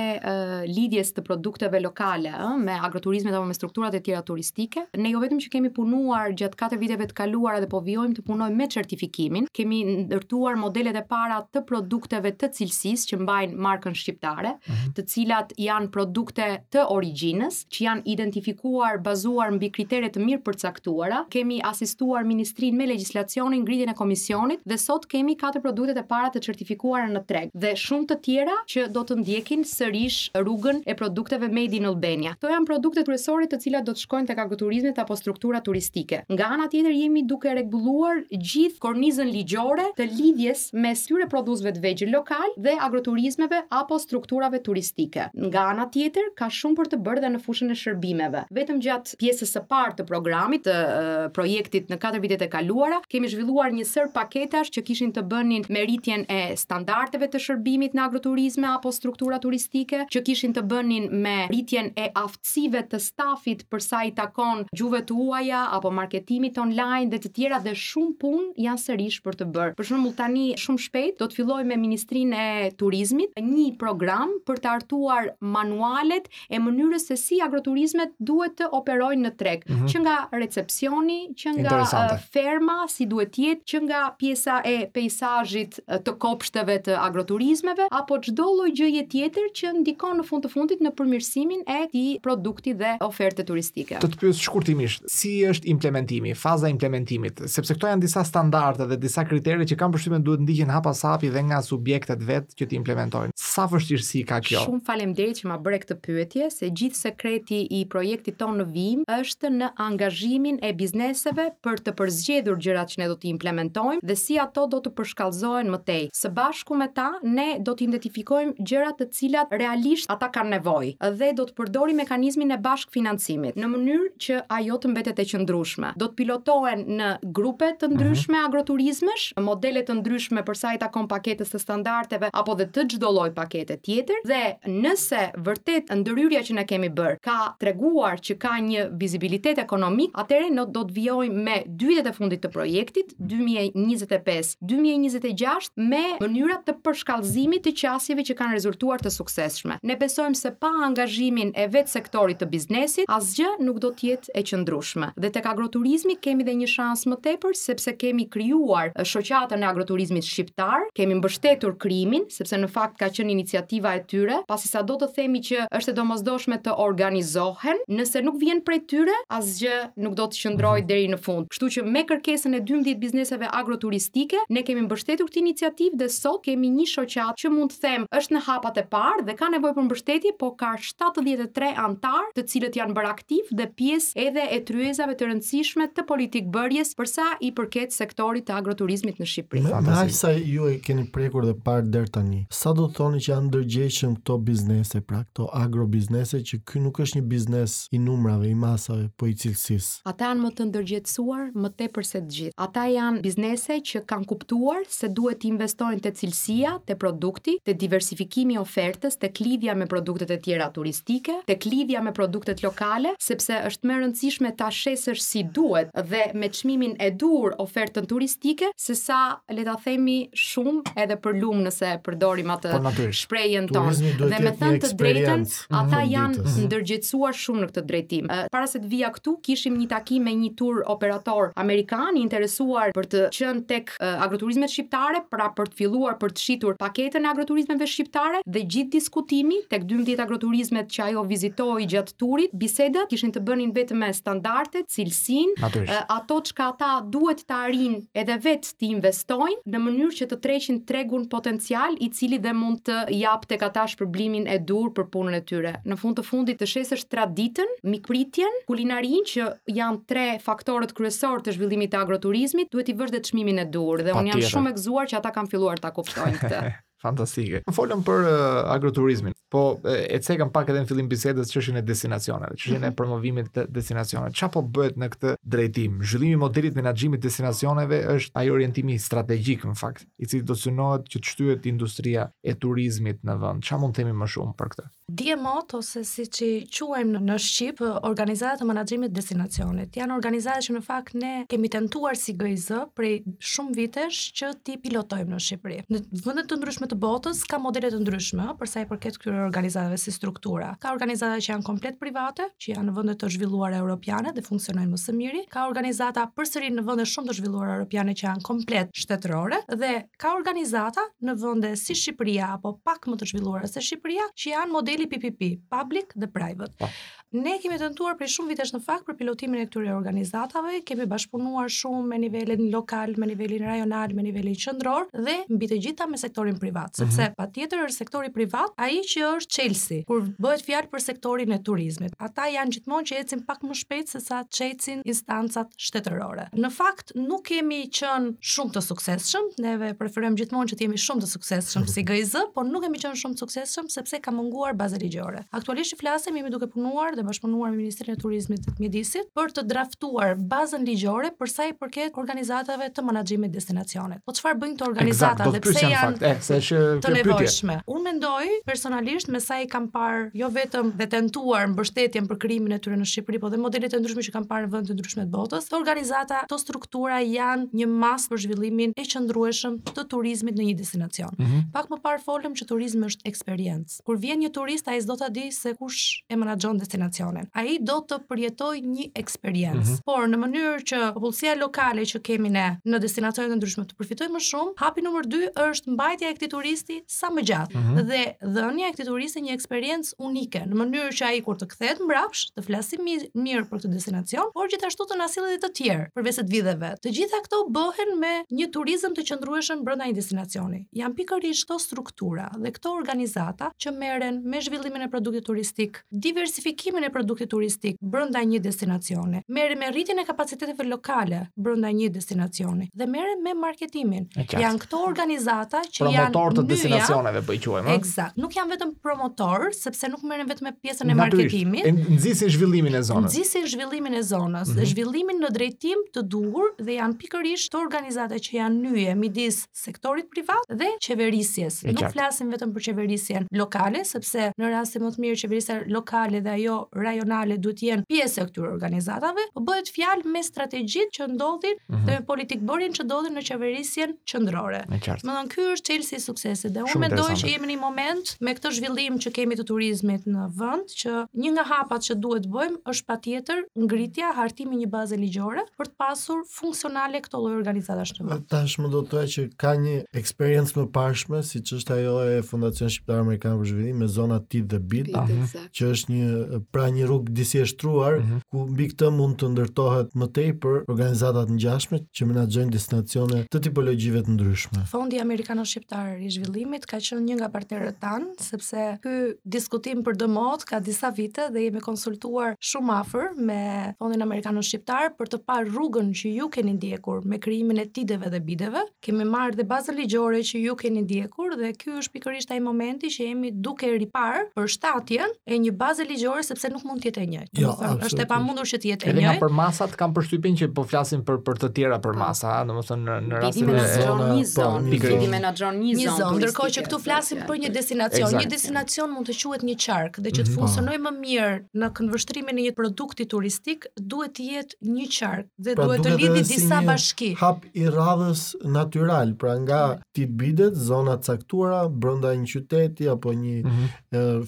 lidhjes të produkteve lokale me agroturizmet apo me strukturat e tjera turistike. Ne jo vetëm që kemi punuar gjatë 4 viteve të kaluara dhe po vijojmë të punojmë me certifikimin, kemi ndërtuar modelet e para të produkteve të cilësisë që mbajnë markën shqiptare, mhm. të cilat janë produkte të origjinës që janë identifikuar bazuar mbi kritere të mirëpërcaktuara. Kemi asistuar ministrinë me legjislacionin, ngritjen e komisionit dhe sot kemi katër produktet e para të certifikuara në treg dhe shumë të tjera që do të ndjekin sërish rrugën e produkteve Made in Albania. Këto janë produktet kryesore të cilat do të shkojnë tek agroturizmet apo strukturat turistike. Nga ana tjetër jemi duke rregulluar gjithë kornizën ligjore të lidhjes mes tyre prodhuesve të vegjël lokalë dhe agroturizmeve apo strukturave turistike. Nga ana tjetër, ka shumë për të bërë dhe në fushën e shërbimeve. Vetëm gjatë pjesës së parë të programit, të projektit në katër vitet e kaluara, kemi zhvilluar një sërë paketash që kishin të bënin me rritjen e standardeve të shërbimit në agroturizme apo struktura turistike, që kishin të bënin me rritjen e aftë sive të stafit për sa i takon gjuhëve të huaja apo marketimit online dhe të tjera dhe shumë punë janë sërish për të bërë. Për shembull tani shumë shpejt do të fillojmë me Ministrinë e Turizmit një program për të hartuar manualet e mënyrës se si agroturizmet duhet të operojnë në treg, mm -hmm. që nga recepsioni, që nga uh, ferma, si duhet të jetë, që nga pjesa e pejsazhit të kopshteve të agroturizmeve apo çdo lloj gjëje tjetër që ndikon në fund të fundit në përmirësimin e këtij produkti dhe oferte turistike. Të të pyes shkurtimisht, si është implementimi, faza e implementimit, sepse këto janë disa standarde dhe disa kritere që kam përshtypjen duhet të ndiqen hap pas hapi dhe nga subjektet vetë që t'i implementojnë. Sa vështirësi ka kjo? Shumë faleminderit që ma bëre këtë pyetje, se gjithë sekreti i projektit tonë në vijim është në angazhimin e bizneseve për të përzgjedhur gjërat që ne do t'i implementojmë dhe si ato do të përshkallëzohen më tej. Së bashku me ta, ne do të identifikojmë gjërat të cilat realisht ata kanë nevojë dhe do të përdorim mekanizmin e bashkëfinancimit në mënyrë që ajo të mbetet e qëndrueshme. Do të pilotohen në. grupe të ndryshme agroturizmesh, modele të ndryshme për sa i takon paketës së standardeve apo dhe të çdo lloj pakete tjetër dhe nëse vërtet ndërhyrja që ne kemi bërë ka treguar që ka një vizibilitet ekonomik, atëherë ne do të vijojmë me dy vitet e fundit të projektit 2025-2026 me mënyra të përshkallëzimit të qasjeve që kanë rezultuar të suksesshme. Ne besojmë se pa angazhimin e vetë sektorit të biznesit, asgjë nuk do të jetë e qëndrueshme. Dhe tek agroturizmi kemi dhe një shans më tepër sepse kemi krijuar Shoqatën e Agroturizmit Shqiptar, kemi mbështetur krijimin, sepse në fakt ka qenë iniciativa e tyre, pasi sado të themi që është e domosdoshme të organizohen, nëse nuk vjen prej tyre, asgjë nuk do të qëndrojë deri në fund. Kështu që me kërkesën e dymbëdhjetë bizneseve agroturistike, ne kemi mbështetur këtë iniciativë dhe sot kemi një shoqatë që mund të them është në hapat e parë dhe ka nevojë për mbështetje, po ka shtatëdhjetë e tre anëtarë, të cilët janë bërë aktivë dhe pjesë edhe e tryezave të rëndësishme të politikëbërjes për sa i përket sektorit të agroturizmit në Shqipëri. Me aq sa ju e keni prekur dhe parë deri tani, sa do thoni që janë ndërgjegjshëm këto biznese, pra këto agrobiznese që ky nuk është një biznes i numrave, i masave, po i cilësisë? Ata janë më të ndërgjegjësuar më tepër se të gjithë. Ata janë biznese që kanë kuptuar se duhet të investojnë te cilësia, te produkti, te diversifikimi i ofertës, tek lidhja me produktet e tjera turistike, tek lidhja me produktet lokale, sepse është më e rëndësishme ta shesësh si duhet dhe me çmimin e duhur ofertën turistike, sesa, le ta themi, shumë edhe për lum nëse përdorim atë shprehjen tonë. Dhe me thënë të drejtën, ata janë ndërgjegjësuar shumë në këtë drejtim. Para se të vija këtu, kishim një takim me një tur operator amerikan i interesuar për të qenë tek agroturizmet shqiptare, pra për të filluar për të shitur paketën e agroturizmeve shqiptare dhe gjithë diskutimi tek 12 agroturizmet që ajo vizitoi gjatë turit, bisedat kishin të bënin vetëm me standarde, cilësinë, ato çka ata duhet të arrijnë edhe vetë të investojnë në mënyrë që të tërheqin tregun potencial i cili dhe mund të japë tek ata shpërblimin e duhur për punën e tyre. Në fund të fundit të shesësh traditën, mikpritjen, kulinarinë që janë tre faktorët kryesorë të zhvillimit të agroturizmit, duhet t'i vësh dhe çmimin e duhur dhe unë jam shumë e gëzuar që ata kanë filluar ta kuptojnë këtë. Fantastike. Ne folëm për uh, agroturizmin, po e cekëm pak edhe në fillim bisedës çështjen e destinacioneve, çështjen e mhm. promovimit të destinacioneve. Ça po bëhet në këtë drejtim? Zhvillimi i modelit menaxhimit të destinacioneve është ai orientimi strategjik, në fakt. i cili do të synohet që të shtyhet industria e turizmit në vend. Ça mund të themi më shumë për këtë? DMO-t ose siç i quajmë në shqip, organizatat e menaxhimit destinacionit, janë organizata që në fakt ne kemi tentuar si GIZ prej shumë vitesh që t'i pilotojmë në Shqipëri. Në vende të ndryshme të botës ka modele të ndryshme për sa i përket këtyre organizatave si struktura. Ka organizata që janë komplet private, që janë në vende të zhvilluara europiane dhe funksionojnë më së miri, ka organizata përsëri në vende shumë të zhvilluara europiane që janë komplet shtetërore dhe ka organizata në vende si Shqipëria apo pak më të zhvilluara se Shqipëria që janë modeli PPP, public dhe private. Po. Po. Ne kemi tentuar prej shumë vitesh në fakt për pilotimin e këtyre organizatave, kemi bashkëpunuar shumë me nivelin lokal, me nivelin rajonal, me nivelin qendror dhe mbi të gjitha me sektorin privat, mhm. sepse mm -hmm. patjetër është sektori privat ai që është çelësi. Kur bëhet fjalë për sektorin e turizmit. Ata janë gjithmonë që ecin pak më shpejt se sa ç'ecin instancat shtetërore. Në fakt nuk kemi qenë shumë të suksesshëm, neve preferojmë gjithmonë që të jemi shumë të suksesshëm si GIZ, por nuk kemi qenë shumë të suksesshëm sepse ka munguar baza ligjore. Aktualisht që flasim jemi duke punuar dhe bashkëpunuar me Ministrinë e Turizmit dhe Mjedisit për të draftuar bazën ligjore për sa i përket organizatave të menaxhimit të destinacionit. Po çfarë bëjnë këto organizata dhe pse janë fakt, eh, pse janë të nevojshme? Unë mendoj personalisht me sa i kam parë jo vetëm dhe tentuar mbështetjen për krijimin e tyre në Shqipëri, po dhe modelet e ndryshme që kam parë në vende të ndryshme të botës, këto organizata, këto struktura janë një masë për zhvillimin e qëndrueshëm të turizmit në një destinacion. Mm -hmm. Pak më parë folëm që turizmi është eksperiencë. Kur vjen një turist, ai s'do ta di se kush e menaxhon destinacionin. Ai do të përjetojë një eksperiencë. Mm -hmm. Por në mënyrë që popullsia lokale që kemi ne në destinacione të ndryshme të përfitojë më shumë, hapi numër 2 është mbajtja e këtij turisti sa më gjatë mm -hmm. dhe dhënia e këtij turisti një eksperiencë unike, në mënyrë që ai kur të kthehet mbrapsht, të flasë mirë për këtë destinacion, por gjithashtu të na sjellë edhe të tjerë përveç se të vijë dhe vetë. Të gjitha këto bëhen me një turizëm të qëndrueshëm brenda një destinacioni. Janë pikërisht këto struktura dhe këto organizata që merren me zhvillimin e produktit turistik, diversifikimin e produktit turistik brenda një destinacioni, merren me rritjen e kapaciteteve lokale brenda një destinacioni dhe merren me marketimin. Janë këto organizata që promotor janë promotorë të destinacioneve po i quajmë. Ekzakt, nuk janë vetëm promotorë sepse nuk merren vetëm me pjesën e marketimit. Nxisin zhvillimin e zonës. Nxisin zhvillimin e zonës, mm -hmm. zhvillimin në drejtim të duhur dhe janë pikërisht këto organizata që janë nyje midis sektorit privat dhe qeverisjes. Nuk flasim vetëm për qeverisjen lokale, sepse në rastin më të mirë qeverisja lokale dhe ajo rajonale duhet të jenë pjesë e këtyre organizatave, po bëhet fjalë me strategjitë që ndodhin mm -hmm. dhe me politikbërjen që ndodhin në qeverisjen qendrore. Domethënë ky është çelësi i suksesit dhe unë mendoj që jemi në një moment me këtë zhvillim që kemi të turizmit në vend që një nga hapat që duhet të bëjmë është patjetër ngritja, hartimi i një baze ligjore për të pasur funksionale këto lloj organizatash në vend. Tashmë do të thoja që ka një eksperiencë të mëparshme, siç është ajo e Fondacionit Shqiptaro Amerikan për Zhvillim me zonat TID dhe BID, uh mhm. -huh. që është një pra një rrugë disi e shtruar, uh mhm. -huh. ku mbi këtë mund të ndërtohet më tej për organizata të ngjashme që menaxhojnë destinacione të tipologjive të ndryshme. Fondi Amerikano Shqiptar i Zhvillimit ka qenë një nga partnerët tanë sepse ky diskutim për DMO-t ka disa vite dhe jemi konsultuar shumë afër me Fondin Amerikano Shqiptar për të parë rrugën që ju keni ndjekur me krijimin e tideve dhe bideve. Kemi marrë dhe bazën ligjore që ju keni ndjekur dhe ky është pikërisht ai momenti që jemi duke riparë përshtatjen e një baze ligjore sepse nuk mund të jetë e njëjtë. Jo, është e pamundur që të jetë e njëjtë. Edhe për masat kam përshtypjen që po flasim për për të tjera për po. masa, ha, domethënë në në rast të zonë, një po, zonë, pikë i menaxhon një zonë. Zon, ndërkohë që këtu flasim për një destinacion, një destinacion mund të quhet një qark dhe që të mhm. funksionojë më mirë në këndvështrimin e një produkti turistik, duhet të jetë një qark dhe pra, duhet të lidhë disa bashki. Hap i radhës natyral, pra nga tid bidet zona të caktuara brenda një qyteti apo një mhm.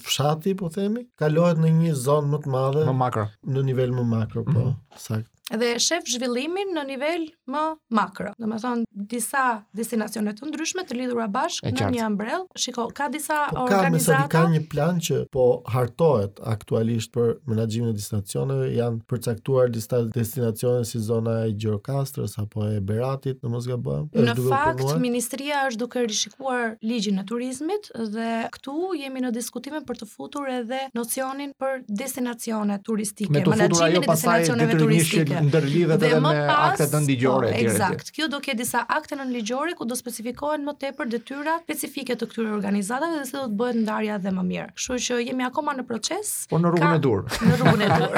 fshati, po themi, kalohet në një zonë më të madhe, më makro, në nivel më makro, po, mm -hmm. saktë. Dhe e shef zhvillimin në nivel më makro. Domethënë disa destinacione të ndryshme të lidhura bashkë në një ambrell. Shiko, ka disa po, organizata. Ka, ka një plan që po hartohet aktualisht për menaxhimin e destinacioneve, janë përcaktuar disa destinacione si zona e Gjirokastrës apo e Beratit, në mos gabohem. Në fakt, ministria është duke rishikuar ligjin e turizmit dhe këtu jemi në diskutime për të futur edhe nocionin për destinacione turistike, me të futur ajo pastaj detyrimisht ndërlidhet edhe me akte nënligjore po, Eksakt. Kjo do ketë disa akte nënligjore ku do specifikohen më tepër detyrat specifike të këtyre organizatave dhe si do të bëhet ndarja edhe më mirë. Kështu që jemi akoma në proces, Po në rrugën e duhur. Në rrugën e duhur.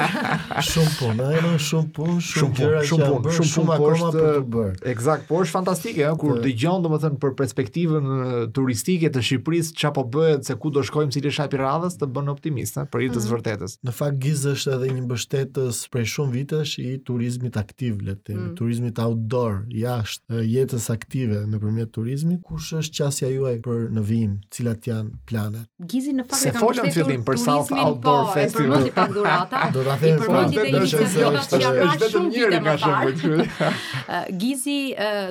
Shumë punë, ai më shumë punë, shumë gjëra që shumë punë, shumë shumë akoma për të bërë. Eksakt, por është fantastike, ëh, kur dëgjon domethënë për perspektivën turistike të Shqipërisë, çfarë po bëhet, se ku do shkojmë cili është hapi i radhës, të bën optimist, ëh, për hir të mhm. vërtetës. Në fakt Giz është edhe një mbështetës prej shumë vitesh i turizmit aktiv, le të themi, mm. turizmit outdoor, jashtë jetës aktive nëpërmjet turizmit. Kush është qasja juaj për në vijim, cilat janë planet? Gizi në fakt e ka mbështetur turizmin për South Outdoor Festival. Për pandurata. Do ta them për atë që është se është është vetëm njëri nga shokët këtu. Gizi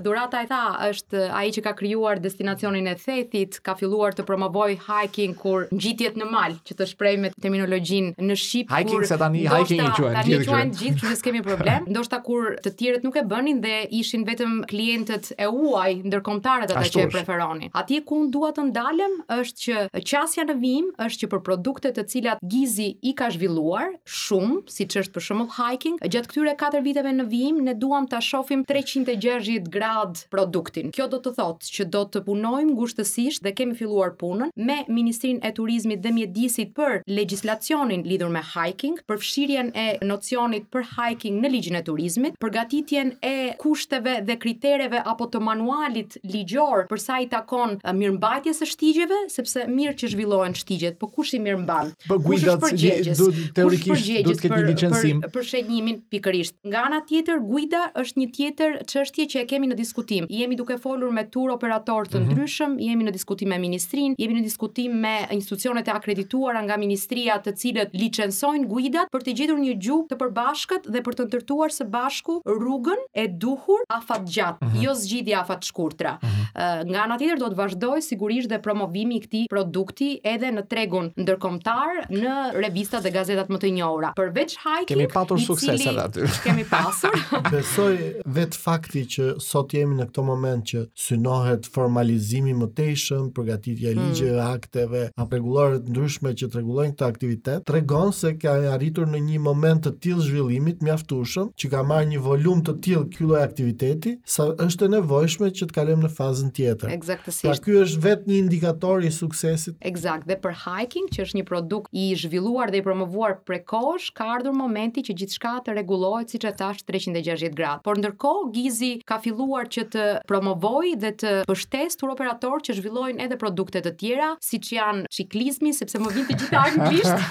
dhurata e tha është ai që ka krijuar destinacionin e Thethit, ka filluar të promovojë hiking kur ngjitjet në mal, që të shprehem me terminologjinë në shqip kur hiking se tani hiking i quajnë gjithë. Tani quajnë gjithë, që s'kemi problem. Ndoshta kur të tjerët nuk e bënin dhe ishin vetëm klientët e huaj ndërkombëtarët ata që e preferonin. Atje ku unë dua të ndalem është që qasja në vijim është që për produkte të cilat Gizi i ka zhvilluar shumë, siç është për shembull hiking, gjatë këtyre 4 viteve në vijim ne duam ta shohim 360 gradë produktin. Kjo do të thotë që do të punojmë ngushtësisht dhe kemi filluar punën me Ministrinë e Turizmit dhe Mjedisit për legjislacionin lidhur me hiking, për shirjen e nocionit për hiking në Ligjin e Turizmit, përgatitjen e kushteve dhe kritereve apo të manualit ligjor për sa i takon mirëmbajtjes së shtigjeve, sepse mirë që zhvillohen shtigjet, po kush i mirëmban? Po, kush është përgjegjës? Teorikisht do të ketë një licencim. Për, për, për, për shënjimin pikërisht. Nga ana tjetër, guida është një tjetër çështje që e kemi në diskutim. Jemi duke folur me tur operatorë të mhm. ndryshëm, mm -hmm. jemi në diskutim me ministrinë, jemi në diskutim me institucionet e akredituara nga ministria, të cilët licencojnë guidat për të gjetur një gjuhë të përbashkët dhe për të ndërtuar së bashku rrugën e duhur afatgjatë, mm -hmm. jo zgjidhje afatshkurtra. Mm -hmm. Nga ana tjetër do të vazhdojë sigurisht dhe promovimi i këtij produkti edhe në tregun ndërkombëtar, në revistat dhe gazetat më të njohura. Përveç hiking, kemi patur suksese edhe aty. Kemi pasur. Besoj vetë fakti që sot jemi në këtë moment që synohet formalizimi më tejshëm, përgatitja e mm. ligjeve, mm. akteve, apo rregulloreve të ndryshme që të rregullojnë këtë aktivitet, tregon se ka arritur në një moment të tillë zhvillimit mjaftueshëm që ka marrë një volum të tillë ky lloj aktiviteti, sa është e nevojshme që të kalojmë në fazën tjetër. Ekzakt, Pra ky është vetë një indikator i suksesit. Ekzakt, dhe për hiking, që është një produkt i zhvilluar dhe i promovuar prej kohësh, ka ardhur momenti që gjithçka të rregullohet, siç e thashë, treqind e gjashtëdhjetë gradë. Por ndërkohë, Gizi ka filluar që të promovojë dhe të mbështesë tur-operatorë që zhvillojnë edhe produkte të tjera, siç janë çiklizmi, sepse më vijnë të gjitha anglisht,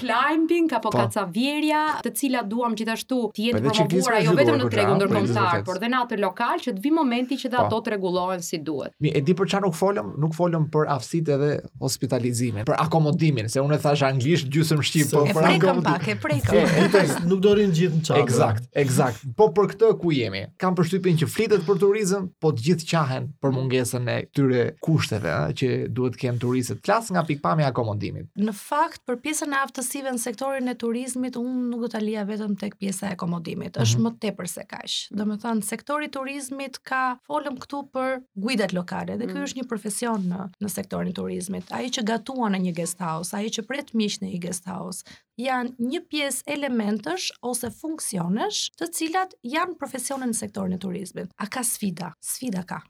climbing, apo po. kacavjerja, të cilat duam gjithashtu të jenë po promovuara jo vetëm në tregun ndërkombëtar, por dhe në atë lokal që të vijë momenti që dhe po. ato të rregullohen si duhet. Mi, e di për ça nuk folëm, nuk folëm për aftësitë edhe hospitalizimin, për akomodimin, se unë e thashë anglisht gjysëm shqip, po për akomodimin. E prekëm pak, e prekëm. Nuk do rrinë gjithë në çadër. Ekzakt, ekzakt. Po për këtë ku jemi? kam përshtypjen që flitet për turizëm, po të gjithë qahen për mm. mungesën e këtyre kushteve a, që duhet të kenë turistët, flas nga pikëpamja e akomodimit. Në fakt, për pjesën e aftësive në sektorin e turizmit, unë nuk do ta lija vetëm tek pjesa e akomodimit, mm -hmm. është mhm. më tepër se kaq. Domethënë, sektori i turizmit ka folëm këtu për guidat lokale, dhe kjo mm -hmm. është një profesion në, në sektorin e turizmit. Ai që gatuan në një guest house, ai që pret miq në një guest house, janë një pjesë elementësh ose funksionesh të cilat janë profesione në sektorin e turizmit. A ka sfida? Sfida ka.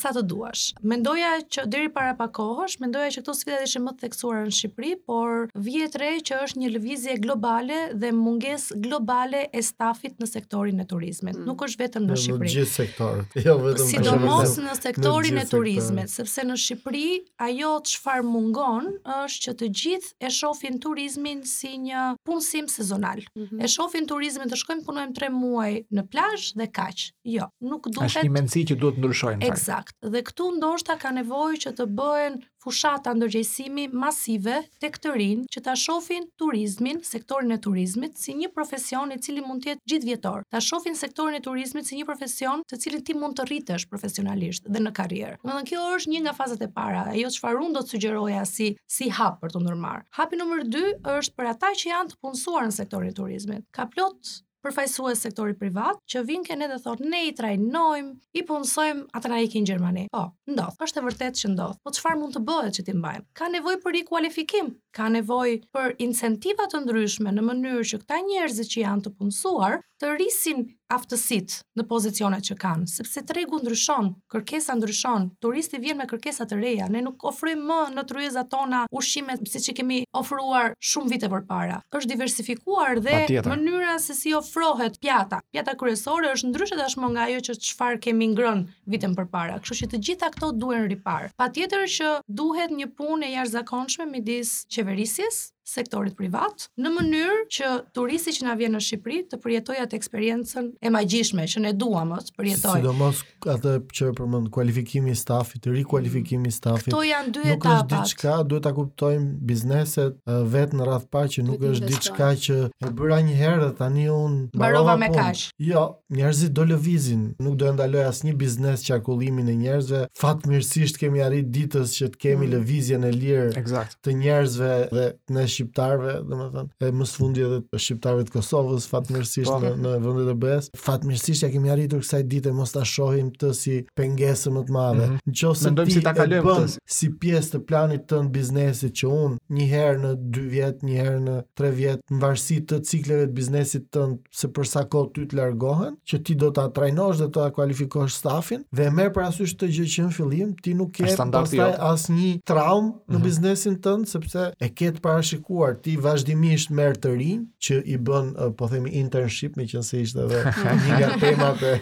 Sa të duash. Mendoja që deri para pak kohësh, mendoja që këto sfida ishin më të theksuara në Shqipëri, por vihet re që është një lëvizje globale dhe mungesë globale e stafit në sektorin e turizmit. Mm. Nuk është vetëm në Shqipëri. Në gjithë sektorët. Jo vetëm sidomos në sektorin e turizmit, sepse në Shqipëri ajo çfarë mungon është që të gjithë e shofin turizmin si një punësim sezonal. Mm -hmm. E shofin turizmin të shkojmë punojmë 3 muaj në plazh dhe kaq. Jo, nuk duhet. Është një mendësi që duhet ta ndryshojmë. Eksakt. Dhe këtu ndoshta ka nevojë që të bëhen fushata ndërgjegjësimi masive tek të rinj që ta shofin turizmin, sektorin e turizmit si një profesion i cili mund të jetë gjithëvjetor. Ta shofin sektorin e turizmit si një profesion të cilin ti mund të rritesh profesionalisht dhe në karrierë. Domethënë kjo është një nga fazat e para. Ajo çfarë unë do të sugjeroja si si hap për t'u ndërmarrë. Hapi numër 2 është për ata që janë të punësuar në sektorin e turizmit. Ka plot përfaqësues sektori privat që vijnë këtu edhe thotë ne i trajnojmë, i punësojmë ata na ikin Gjermani. Po, ndodh. Është e vërtetë që ndodh. Po çfarë mund të bëhet që t'i mbajmë? Ka nevojë për rikualifikim, ka nevojë për incentiva të ndryshme në mënyrë që këta njerëz që janë të punësuar të rrisin aftësitë në pozicionet që kanë, sepse tregu ndryshon, kërkesa ndryshon, turisti vjen me kërkesa të reja, ne nuk ofrojmë më në tryezat tona ushqime siç i kemi ofruar shumë vite përpara. Është diversifikuar dhe Patjetër. mënyra se si ofrohet pjata, pjata kryesore është ndryshe tashmë nga ajo që çfarë kemi ngrënë vite përpara. Kështu që të gjitha këto duhen riparë. Patjetër që duhet një punë e jashtëzakonshme midis qeverisjes, sektorit privat, në mënyrë që turisti që na vjen në Shqipëri të përjetojë atë eksperiencën e magjishme që ne duam të përjetojë. Sidomos atë që përmende kualifikimi i stafit, rikualifikimi i stafit. Kto janë dy etapat. Nuk është diçka, duhet ta kuptojmë bizneset vetë në radhë parë që nuk është diçka që e bëra një herë dhe tani un mbarova me kaq. Jo, Njerëzit do lëvizin, nuk do e ndaloj asnjë biznes qarkullimin e njerëzve. Fatmirësisht kemi arrit ditës që të kemi mm. lëvizjen e lirë exact. të njerëzve dhe ne shqiptarëve, domethënë, e më së fundi edhe të shqiptarëve të Kosovës, fatmirësisht po. në, në vendet e BE-s. Fatmirësisht ia kemi arritur kësaj dite mos ta shohim këtë si pengesë më të madhe. Mm -hmm. Nëse mendojmë si ta kalojmë këtë si pjesë të planit tënd të biznesit që un një herë në 2 vjet, një herë në 3 vjet, në varësi të cikleve të biznesit tënd se për sa kohë ty të largohen, që ti do ta trajnosh dhe do ta kualifikosh stafin dhe e merr parasysh këtë gjë që në fillim ti nuk ke pastaj asnjë traumë në mm -hmm. biznesin tënd sepse e ke të parashikuar ti vazhdimisht merr të rinj që i bën po themi internship meqenëse ishte edhe një nga temat e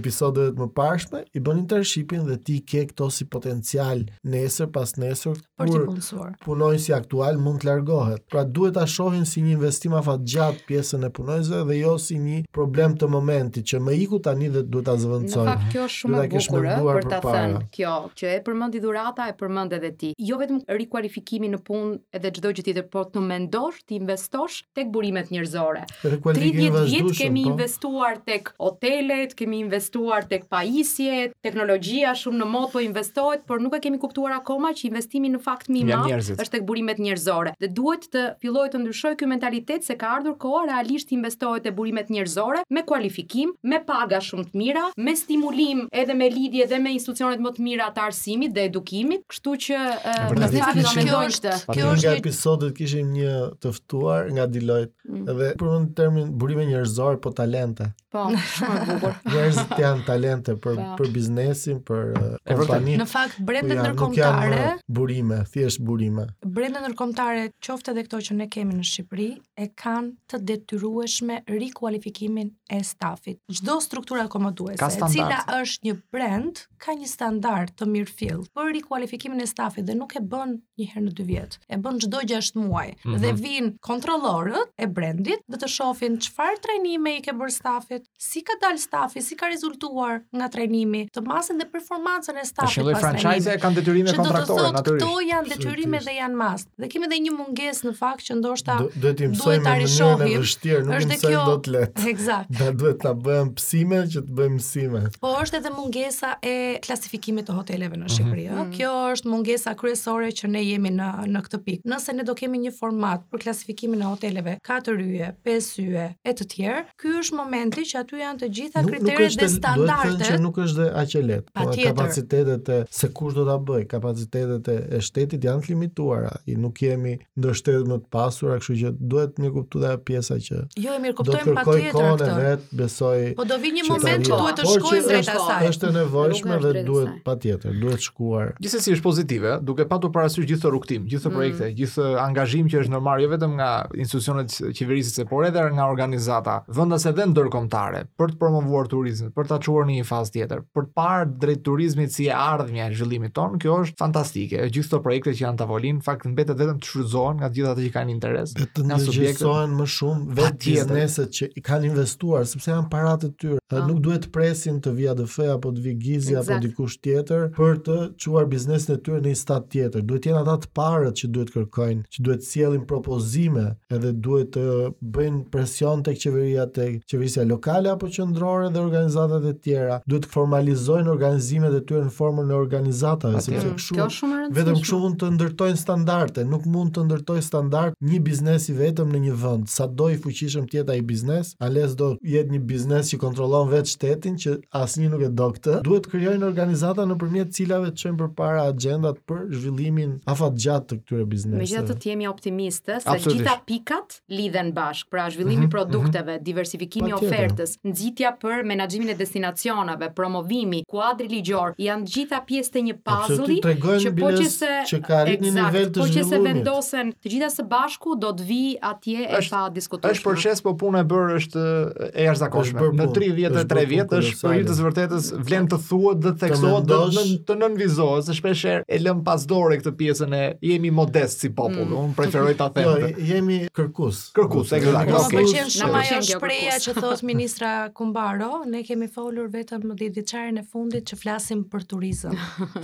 episodeve të mëparshme, i bën internshipin dhe ti i ke këta si potencial nesër pasnesër kur punonjësi aktual mund të largohet. Pra duhet ta shohin si një investim afatgjatë pjesën e punonjësve dhe jo si një problem të momentit që më iku tani dhe duhet ta zëvendësoj. Në fakt kjo është shumë e bukur për ta thënë. Kjo që e përmendi Dhurata e përmend edhe ti. Jo vetëm rikualifikimi në punë edhe çdo gjë tjetër, po të mendosh të investosh tek burimet njerëzore. 30 vjet po. kemi investuar tek hotelet, kemi investuar tek pajisjet, teknologjia shumë në mod po investohet, por nuk e kemi kuptuar akoma që investimi në fakt më i madh është tek burimet njerëzore. Dhe duhet të fillojë të ndryshojë ky mentalitet se ka ardhur koha realisht të investohet te burimet njerëzore me kualifikim, me paga shumë të mira, me stimulim edhe me lidhje dhe me institucionet më të mira të arsimit dhe edukimit. Kështu që në fakt do mendojmë këtë. Kjo është një episod që kishim një të ftuar nga Deloitte. Mm. Dhe përmendi termin burime njerëzor po talente. Po, shumë bukur. Njerëzit janë talente për po. për biznesin, për kompaninë. Në fakt brendet ndërkombëtare burime, thjesht burime. Brendet ndërkombëtare, qoftë edhe këto që ne kemi në Shqipëri, e kanë të detyrueshme rikualifikimin e stafit. Çdo strukturë akomoduese, e cila është një brand, ka një standard të mirëfilltë për rikualifikimin e stafit dhe nuk e bën një herë në dy vjet. E bën çdo 6 muaj mm -hmm. dhe mhm. vijnë kontrollorët e brendit dhe të shohin çfarë trajnime i ke bërë stafit, si ka dalë stafi, si ka rezultuar nga trajnimi, të masin dhe performancën e stafit. Tash lloj franchise e kanë detyrimin e kontraktorit natyrisht. Kështu që këto janë detyrime dhe janë mas. Dhe kemi edhe një mungesë në fakt që ndoshta duhet të mësojmë në mënyrën e vështirë, nuk është kjo do të lehtë. Eksakt. Ne duhet të na bëhen pësime që të bëjmë mësime. Po është edhe mungesa e klasifikimit të hoteleve në mhm. Shqipëri, ëh. Mm -hmm. Kjo është mungesa kryesore që ne jemi në në këtë pikë. Nëse ne do kemi një format për klasifikimin e hoteleve, katër yje, pesë yje e të tjerë, Ky është momenti që aty janë të gjitha nuk, kriteret nuk dhe standardet. Nuk është që nuk është dhe aq e lehtë, po kapacitetet e se kush do ta bëjë, kapacitetet e shtetit janë të limituara. I nuk jemi ndër shtetet më të pasura, kështu që duhet të kuptohet ajo pjesa që Jo, e mirëkuptojmë patjetër. Do të kërkojë kohën e vet, besoj. Po do vijë një moment që duhet të shkojmë drejt asaj. Është e nevojshme dhe duhet patjetër, duhet shkuar. Gjithsesi është pozitive, duke patur parasysh gjithë këtë rrugëtim, gjithë mm. projekte, gjithë angazhim që është normal jo vetëm nga institucionet qeverisëse, por edhe nga organizata vendase dhe ndërkombëtare për të promovuar turizmin, për ta çuar në një fazë tjetër, për të parë drejt turizmit si e ardhmja e zhvillimit tonë, kjo është fantastike. E gjithë këto projekte që janë në tavolinë, në fakt mbetet vetëm të shfrytëzohen nga të gjithë ata që kanë interes, të nga subjektet. Vetëm më shumë vetë bizneset që i kanë investuar sepse janë paratë e tyre. Ata nuk duhet të presin të vijë ADF apo të vijë Gizi apo dikush tjetër për të çuar biznesin e tyre në një stad tjetër. Duhet të jenë ata të parët që duhet kërkojnë, që duhet sjellin propozime, edhe duhet të bëjnë presion tek qeveria tek qeverisja lokale apo qendrore dhe organizatat e tjera, duhet të formalizojnë organizimet e tyre në formën e organizatave, sepse kështu vetëm kështu mund të ndërtojnë standarde, nuk mund të ndërtojë standard një biznes i vetëm në një vend, sado i fuqishëm të jetë ai biznes, ales do jetë një biznes që kontrollon vetë shtetin që asnjë nuk e do këtë, duhet të krijojnë organizata nëpërmjet të cilave të çojnë përpara agjendat për zhvillimin afatgjatë të këtyre bizneseve. Megjithatë të jemi optimiste se të gjitha pikat lidhen bashkë, pra zhvillimi i, mm -hmm, produkteve, mm -hmm. diversifikimi i ofertës, nxitja për menaxhimin e destinacioneve, promovimi, kuadri ligjor, janë të gjitha pjesë të një pazulli që po që se që ka arritur një nivel të zhvillimit. Po që se vendosen të gjitha së bashku ku do të vijë atje e padiskutuar. Është proces, po puna e bërë është e jashtëzakonshme. Në 33 vjet është për hir të së vërtetës vlen të thuhet dhe të theksohet dhe të nën të nënvizohet se shpesh herë e lëmë pas dore këtë pjesën e jemi modest si popull, mm. unë preferoj ta them. Jo, jemi kërkues. Kërkues, ekzakt. Më pëlqen shumë ajo shprehja që thotë ministrja Kumbaro, ne kemi folur vetëm dhjetëvjeçarin e fundit që flasim për turizëm,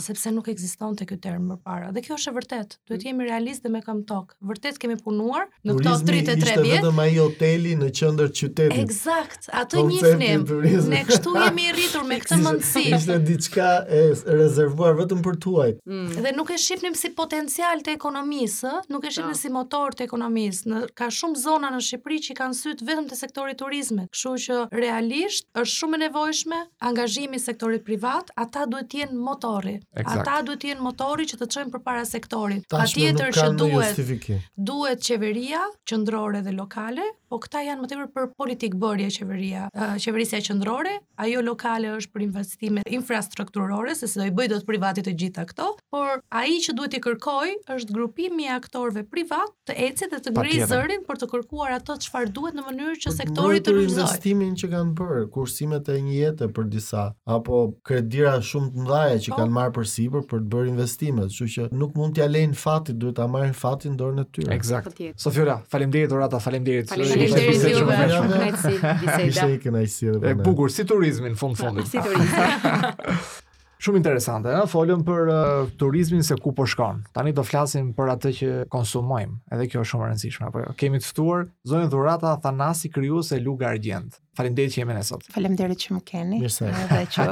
sepse nuk ekzistonte ky term më parë. Dhe kjo është e vërtetë. Duhet të jemi realistë dhe me këmbë në tokë. Vërtet kemi punuar në këto 33 vjet. Turizmi ishte vetëm ai hoteli në qendër të qytetit. Eksakt, atë njihnim. Ne kështu jemi rritur me këtë mendësi. Ishte diçka e rezervuar vetëm për të huajt. Mm. Dhe nuk e shihnim si potencial të ekonomisë, nuk e shihnim po. si motor të ekonomisë. Në ka shumë zona në Shqipëri që i kanë sytë vetëm te sektori i turizmit. Kështu që realisht është shumë e nevojshme angazhimi i sektorit privat, ata duhet të jenë motori. Ekzakt. Ata duhet të jenë motori që të çojnë përpara sektorin. Patjetër që duhet duhet qeveria qendrore dhe lokale, po këta janë më tepër për politikëbërje qeveria. Uh, qeverisja qendrore, ajo lokale është për investime infrastrukturore, se s'do i bëjë dot privati të gjitha këto, por ai që duhet t'i kërkojë është grupimi i aktorëve privat të ecë dhe të ngrijë zërin për të kërkuar ato çfarë duhet në mënyrë që sektori të lulëzojë. Investimin që kanë bërë, kursimet e një jete për disa apo kredira shumë të mëdha që po. kanë marrë përsipër për të bërë investimet, kështu që nuk mund t'ia lejnë fatit, duhet ta marrin fatin në dorën e tyre. Eksakt. Sofiora, faleminderit Urata, faleminderit. Faleminderit ju për kënaqësi biseda. Ishte kënaqësi. E bukur si turizmi në fund të fundit. Si turizmi. Shumë interesante, ëh, folëm për uh, turizmin se ku po shkon. Tani do flasim për atë që konsumojmë. Edhe kjo është shumë e rëndësishme, apo jo. Kemi të ftuar zonjën Dhurata Thanasi, krijuese e Luga e Argjendtë. Faleminderit që jeni me ne sot. Faleminderit që më keni. Mirëse. Edhe që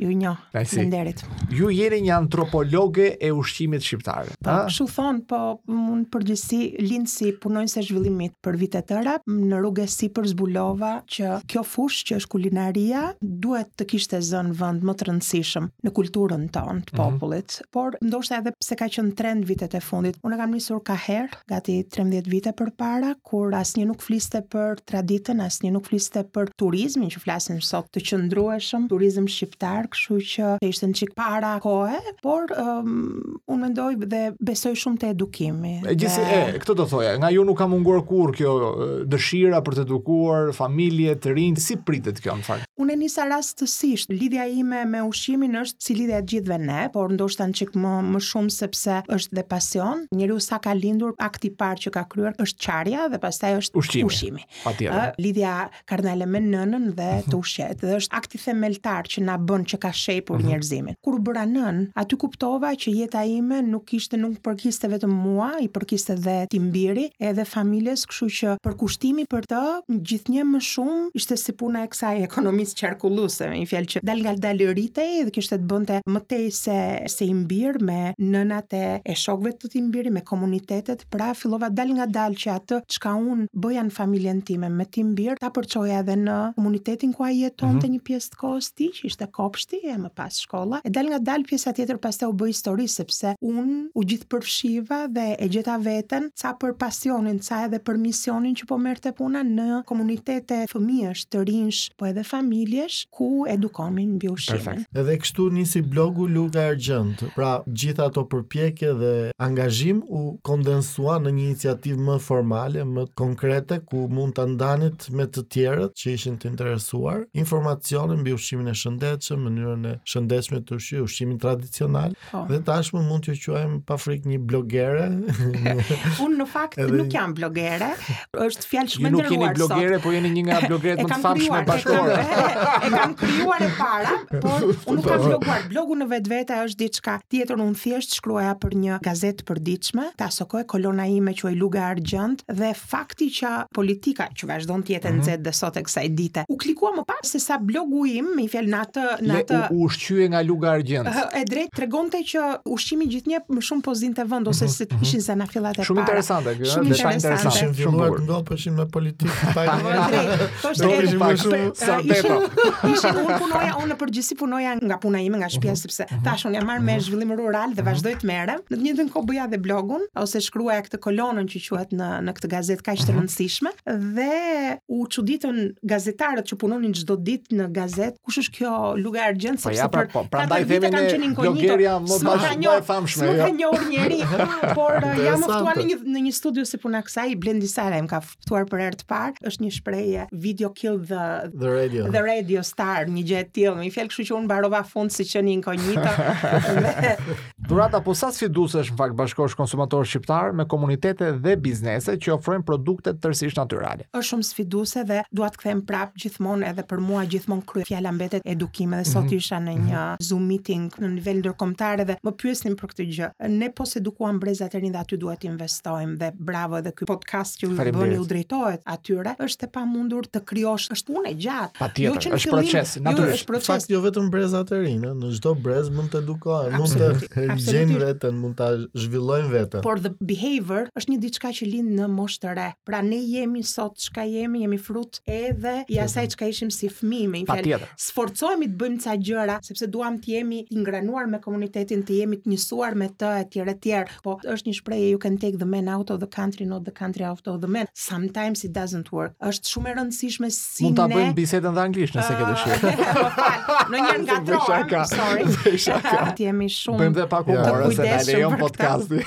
ju njoh. Faleminderit. Ju jeni një antropologe e ushqimit shqiptar. Po, ah. kështu thonë, po unë përgjithësi lind si punonjëse zhvillimi për vite të tëra, në rrugë e sipër zbulova që kjo fushë që është kulinaria duhet të kishte zënë vend më të rëndësishëm në kulturën tonë të mhm. popullit, mm -hmm. por ndoshta edhe pse ka qenë trend vitet e fundit. Unë e kam nisur ka herë, gati 13 vite përpara, kur asnjë nuk fliste për traditën, asnjë nuk fliste për turizmin që flasim sot të qëndrueshëm, turizëm shqiptar, kështu që ishte një çik para kohe, por um, unë mendoj dhe besoj shumë te edukimi. E gjithsesi, dhe... e, këtë do thoja, nga ju nuk ka munguar kurrë kjo dëshira për të edukuar familjet, të rinjtë, si pritet kjo në fakt? Unë e nisa rastësisht, lidhja ime me ushqimin është si lidhja e të gjithëve ne, por ndoshta në çik më më shumë sepse është dhe pasion. Njeriu sa ka lindur, akti i parë që ka kryer është qarja dhe pastaj është ushqimi. ushqimi. Ë, lidhja karnale me nënën dhe të mhm. ushqet. Dhe është akti themeltar që na bën që ka shpëtuar mhm. njerëzimin. Kur u bëra nënë, aty kuptova që jeta ime nuk ishte nuk më përkiste vetëm mua, i përkiste dhe tim biri, edhe familjes, kështu që përkushtimi për të gjithnjë më shumë ishte si puna e kësaj ekonomisë qarkulluese, me një fjalë që dalëngadalë rritej dhe kishte të bënte më tej se se im bir me nënat e shokëve të tim biri me komunitetet, pra fillova dalëngadalë që atë çka unë bëja në familjen time me tim bir ta përçoja edhe në komunitetin ku ai jetonte mm -hmm. një pjesë të kohës tij që ishte kopshti e më pas shkolla e dalëngadalë pjesa tjetër pastaj u bë histori sepse unë u gjithëpërfshiva dhe e gjeta veten ca për pasionin ca edhe për misionin që po merrte puna në komunitete fëmijësh të rinjsh po edhe familjesh ku edukonin mbi ushqimin Perfekt. edhe kështu nisi blogu Luga e Argjendtë pra gjithë ato përpjekje dhe angazhim u kondensua në një iniciativë më formale më konkrete ku mund ta ndanit me të tjerët që ishin të interesuar, informacione mbi ushqimin e shëndetshëm, mënyrën e shëndetshme të ushqy, ushqimin tradicional po. dhe tashmë mund t'ju quajmë pa frikë një blogere. Unë në fakt edhe... nuk jam blogere, është fjalë shumë e nderuar sot. Ju nuk jeni blogere, sot. po jeni një nga blogeret më të famshme bashkëore. E kam krijuar e para, por unë nuk kam bloguar. Blogu në vetvete është diçka tjetër, unë thjesht shkruaja për një gazetë përditshme, asokohe kolona ime quhej Luga e Argjendtë dhe Fakti që politika, që vazhdon të jetë e mhm. nxehtë dhe sot e kësaj dite, u klikua më pas se sa blogu im, me një fjalë në atë në atë u ushqye nga Luga e Argjendtë. E drejtë, tregonte që ushqimi gjithnjë më shumë po zinte vend ose mhm, se mhm. ishin zanafillat e para. Shumë interesante kjo, shumë interesante. Shumë filluar të ngopeshin me politikë të tajme. Thoshte edhe pak shumë sa teto. Ishin unë punoja, unë në përgjithësi punoja nga puna ime, nga shtëpia sepse tash unë jam marrë me zhvillim rural dhe vazhdoj të merrem. Në të njëjtën kohë bëja dhe blogun ose shkruaja këtë kolonën që quhet në në këtë gazetë kaq të rëndësishme dhe u çuditën gazetarët që punonin çdo ditë në gazetë kush është kjo Luga e Argjendtë po sepse për po, prandaj themi ne blogerja më bash më e famshme s'e njeh njeri por eh, jam ftuar në një në një studio si puna e kësaj Blendi Salaj më ka ftuar për herë të parë është një shprehje video kill the the radio the radio star një gjë e tillë me një fjalë kështu që unë mbarova fund së qeni inkognito Dhurata po sa sfiduese është në fakt të bashkosh konsumatorë shqiptarë me komunitete dhe biznese që ofrojnë produkte tërësisht natyrale. Është shumë sfiduese dhe dua të kthehem prapë gjithmonë edhe për mua gjithmonë kryefjala mbetet edukimi dhe sot mhm. isha në mhm. një Zoom meeting në nivel ndërkombëtar dhe më pyesnin për këtë gjë. Ne po s'edukuam brezat e rinj dhe aty duhet të investojmë dhe bravo edhe ky podcast që ju bëni u drejtohet atyre, është e pamundur të krijosh, është punë e gjatë. Pa tjetër, jo që është proces, jo, natyrisht. Jo, është proces. Fakt, jo vetëm brezat e rinj, në çdo brez mund të edukohen, mund të gjejnë veten, mund ta zhvillojnë veten. Por the behavior është një diçka që lind në moshë të re. Pra ne jemi sot çka jemi, jemi frut edhe i asaj çka ishim si fëmijë, me fjalë. Sforcohemi të bëjmë ca gjëra sepse duam të jemi të ingranuar me komunitetin, të jemi të njësuar me të etj etj. Po, është një shprehje you can take the man out of the country not the country out of the man. Sometimes it doesn't work. Është shumë e rëndësishme si ne Mund ta bëjmë bisedën në anglisht nëse ke dëshirë. Më ngatërrohet, sorry. Ti jemi shumë. Bëjmë dhe pak humor ose na lejon podcasti.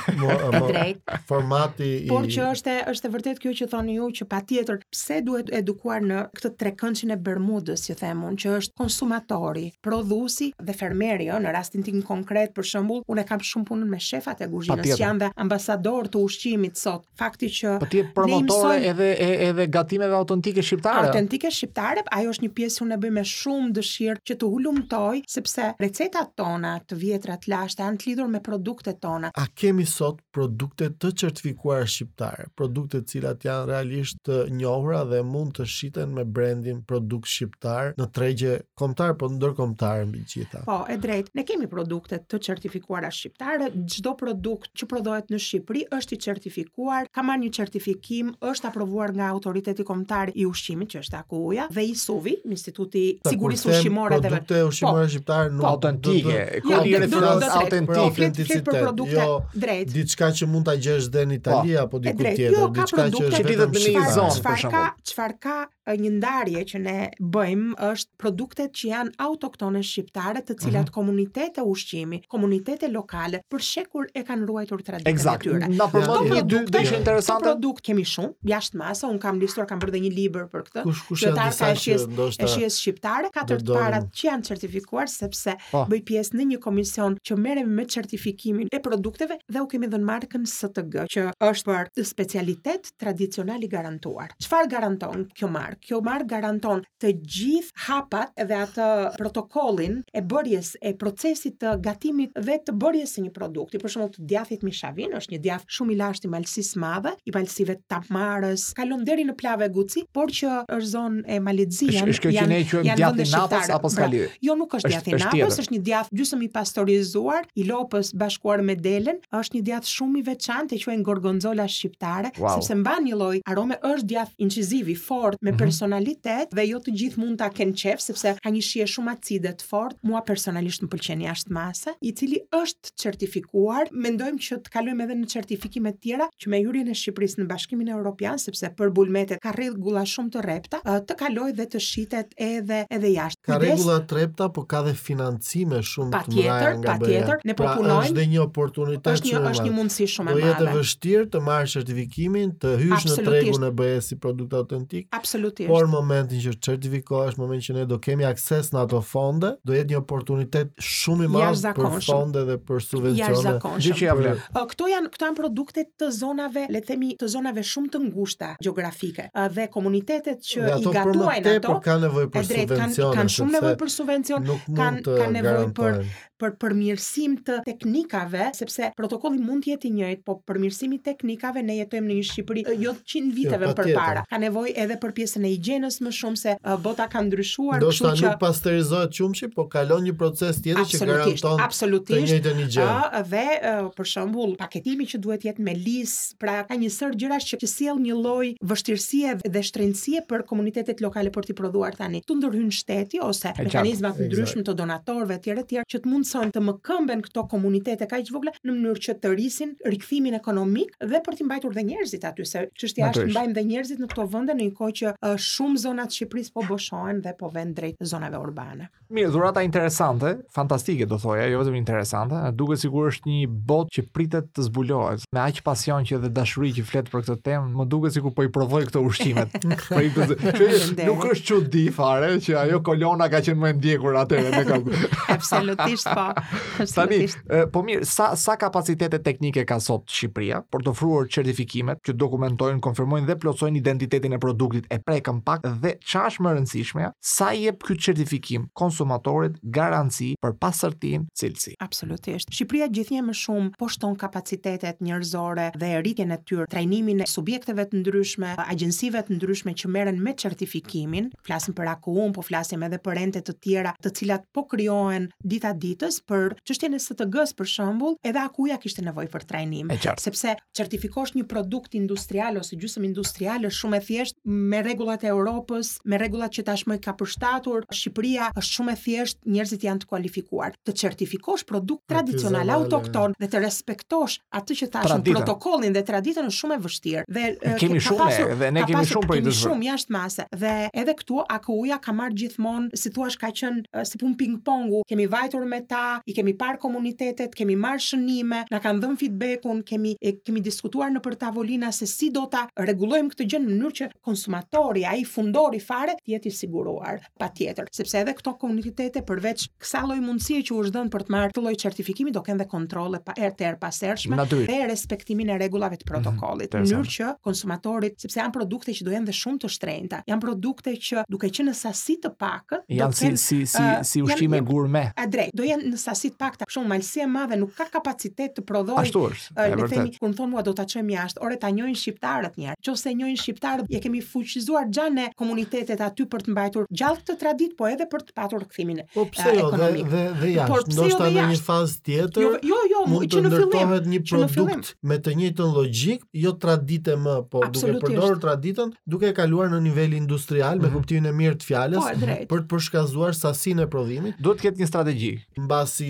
Drejt. Formati i Por që është është e vërtet kjo që thoni ju që patjetër pse duhet edukuar në këtë trekëndshin e Bermudës që them unë që është konsumatori, prodhuesi dhe fermeri, ëh, në rastin tim konkret për shembull, unë e kam shumë punën me shefat e kuzhinës që janë dhe ambasadorë të ushqimit sot. Fakti që po ti je promotore edhe e, edhe gatimeve autentike shqiptare. Autentike shqiptare, ajo është një pjesë që unë e bëj me shumë dëshirë që të hulumtoj sepse recetat tona të vjetra të lashta janë të lidhur me produktet tona. A kemi sot produkte të certifikuara shqiptare, produkte të cilat janë realisht të njohura dhe mund të shiten me brandin produkt shqiptar në tregje kombëtare po ndërkombëtare mbi të gjitha. Po, e drejtë. Ne kemi produkte të certifikuara shqiptare, çdo produkt që prodhohet në Shqipëri është i certifikuar, ka marrë një certifikim, është aprovuar nga Autoriteti Kombëtar i Ushqimit që është AKU-ja, dhe ISUV-i, Instituti i Sigurisë Ushqimore dhe Produkte ushqimore po, shqiptare po. nuk po, autentike, e ku i referohet autentike. për produkte jo, drejt. Diçka që mund ta gjesh dhe në Itali po, apo diku tjetër, jo, diçka që është vetëm në një zonë për shembull. Çfarë ka një ndarje që ne bëjmë është produktet që janë autoktone shqiptare të cilat mhm. komunitete ushqimi, komunitete lokale për shekuj e kanë ruajtur traditën e tyre. Na përmend një dy dy të interesante. Produkte kemi shumë, jashtë mase unë kam listuar kam bërë dhe një libër për këtë. Kush kush janë disa që ndoshta është jes shqiptare, katër të parat që janë certifikuar sepse po. bëj pjesë në një komision që merremi me certifikimin e produkteve dhe u kemi dhënë markën STG që është për specialitet tradicional i garantuar. Çfarë garanton kjo markë? Kjo markë garanton të gjithë hapat dhe atë protokollin e bërjes e procesit të gatimit dhe të bërjes së një produkti, për shembull të djathit mishavin, është një djath shumë i lashtë i Malësisë së Madhe, i malësive të Tamarës, kalon deri në Plavë e Guci, por që është zonë e Malit të Zi, janë është, janë, janë, janë vende shqiptare. Apo pra, jo, nuk është djath i napës, është një djath gjysëm i pastorizuar, i lopës bashkuar me delen, Është një djath shumë i veçantë, e quajnë gorgonzola shqiptare, wow. sepse mban një lloj arome, është djath inciziv i fortë me mm -hmm. personalitet dhe jo të gjithë mund ta kenë qejf sepse ka një shije shumë acide të fortë. Mua personalisht më pëlqen jashtë mase, i cili është certifikuar. Mendojmë që të kalojmë edhe në certifikime të tjera. që me hyrjen e Shqipërisë në Bashkimin Evropian, sepse për bulmetet ka rregulla shumë të rrepta, të kalojë dhe të shitet edhe edhe jashtë. Ka rregulla të rrepta, po ka dhe financime shumë më të mëdha nga BE-ja. Patjetër, ne po pra, punojmë. Është dhe një oportunitet është një është një mundësi shumë e madhe. Do jetë e vështirë të marrësh certifikimin, të hysh në tregun e BE-së si produkt autentik. Absolutisht. Por momentin që certifikohesh, momentin që ne do kemi akses në ato fonde, do jetë një oportunitet shumë i madh për fonde dhe për subvencione. Gjë që ja vlen. Këto janë këto janë produkte të zonave, le të themi, të zonave shumë të ngushta gjeografike. Dhe komunitetet që dhe i gatuajnë ato, për kanë nevojë për subvencione, kanë shumë nevojë për subvencion, kanë kanë nevojë për për përmirësim të teknikave, sepse protokolli mund të jetë i njëjtë, po përmirësimi i teknikave ne jetojmë në një Shqipëri jo 100 viteve përpara. Ka nevojë edhe për pjesën e higjienës më shumë se uh, bota ka ndryshuar, kështu që Do të thotë nuk pasterizohet qumshti, po kalon një proces tjetër që garanton absolutisht, të njëjtën higjienë. Ëh, uh, dhe uh, për shembull, paketimi që duhet të jetë me lis, pra ka një sërë gjërash që sjell një lloj vështirësie dhe shtrenjësie për komunitetet lokale për t'i prodhuar tani. Këtu ndërhyn shteti ose mekanizma të ndryshëm të donatorëve etj etj që të mundëson të mëkëmben këto komunitete kaq vogla në mënyrë që të rrisin rikthimin ekonomik dhe për t'i mbajtur dhe njerëzit aty se çështja është të mbajmë dhe njerëzit në këto vende në një kohë që uh, shumë zona të Shqipërisë po boshohen dhe po venë drejt zonave urbane. Mirë, Dhurata interesante, fantastike do thoja, jo vetëm interesante, duket sikur është një botë që pritet të zbulohet. Me aq pasion që dhe dashuri që flet për këtë temë, më duket sikur po i provoj këto ushqimet. po i nuk është çudi fare që ajo kolona ka qenë më e ndjekura atëherë me Absolutisht po. Tani, po mirë, sa sa kapacitete teknike ka sot Shqipëria për të ofruar certifikimet që dokumentojnë, konfirmojnë dhe plotësojnë identitetin e produktit e prekëm pak dhe ç'është më rëndësishme, sa i jep ky certifikim konsumatorit garanci për pastërtinë, cilësi. Absolutisht. Shqipëria gjithnjë më shumë po shton kapacitetet njerëzore dhe rritjen e tyre, trajnimin e subjekteve të ndryshme, agjencive të ndryshme që merren me certifikimin, flasim për AKU-n, po flasim edhe për ente të tjera, të cilat po krijohen dita ditës për çështjen e STG-s për shembull, edhe AKU-ja kishte nevojë për trajnim, sepse certifikosh një produkt industrial ose gjysmë industrial është shumë e thjeshtë me rregullat e Europës, me rregullat që tashmë i ka përshtatur Shqipëria, është shumë e thjeshtë, njerëzit janë të kualifikuar. Të certifikosh produkt tradicional autokton dhe të respektosh atë që thashë protokollin dhe traditën është shumë e vështirë dhe e, kemi shumë pasur, dhe ne kemi shumë për të bërë shumë jashtë mase dhe edhe këtu AKU-ja ka marrë gjithmonë si të thuash ka qenë si punë ping pongu kemi vajtur me ta i kemi parë komunitetet kemi marrë shënime na kanë dhënë feedbackun kemi e, kemi diskutuar nëpër tavolina se si do ta rregullojmë këtë gjë në mënyrë që konsumatori ai fundori fare të jetë i siguruar Patjetër, sepse edhe këto komunitete përveç kësaj lloj mundësie që u është dhënë për të marrë këtë lloj certifikimi, do kenë dhe kontrole herë të herëpashershme dhe respektimin e rregullave të mhm, protokollit. Mm -hmm. Mënyrë që konsumatorit, sepse janë produkte që do jenë dhe shumë të shtrenjta, janë produkte që duke qenë në sasi të pakë, janë si, si, si, uh, si ushqime janë, gurme. A drejt, do jenë në sasi të pakë, shumë Malësi e Madhe nuk ka kapacitet të prodhojë Ë, le të themi, kur më thonë mua do ta çojmë jashtë, ore ta njohin shqiptarët një herë. Nëse e njohin shqiptarët, e kemi fuqizuar xhan ne komunitetet aty për të mbajtur gjallë këtë traditë, po edhe për të patur kthimin po, pse jo, ekonomik. Dhe, dhe, dhe jashtë, por pse jo dhe jashtë? Një fazë tjetër. Jo, jo, jo mund të ndërtohet një produkt me të njëjtën logjikë, jo traditë më, po duke përdorur traditën, duke e kaluar në nivel industrial me mhm. kuptimin e mirë të fjalës, po, për të përshkallëzuar sasinë e prodhimit. Duhet të ketë një strategji. Mbasi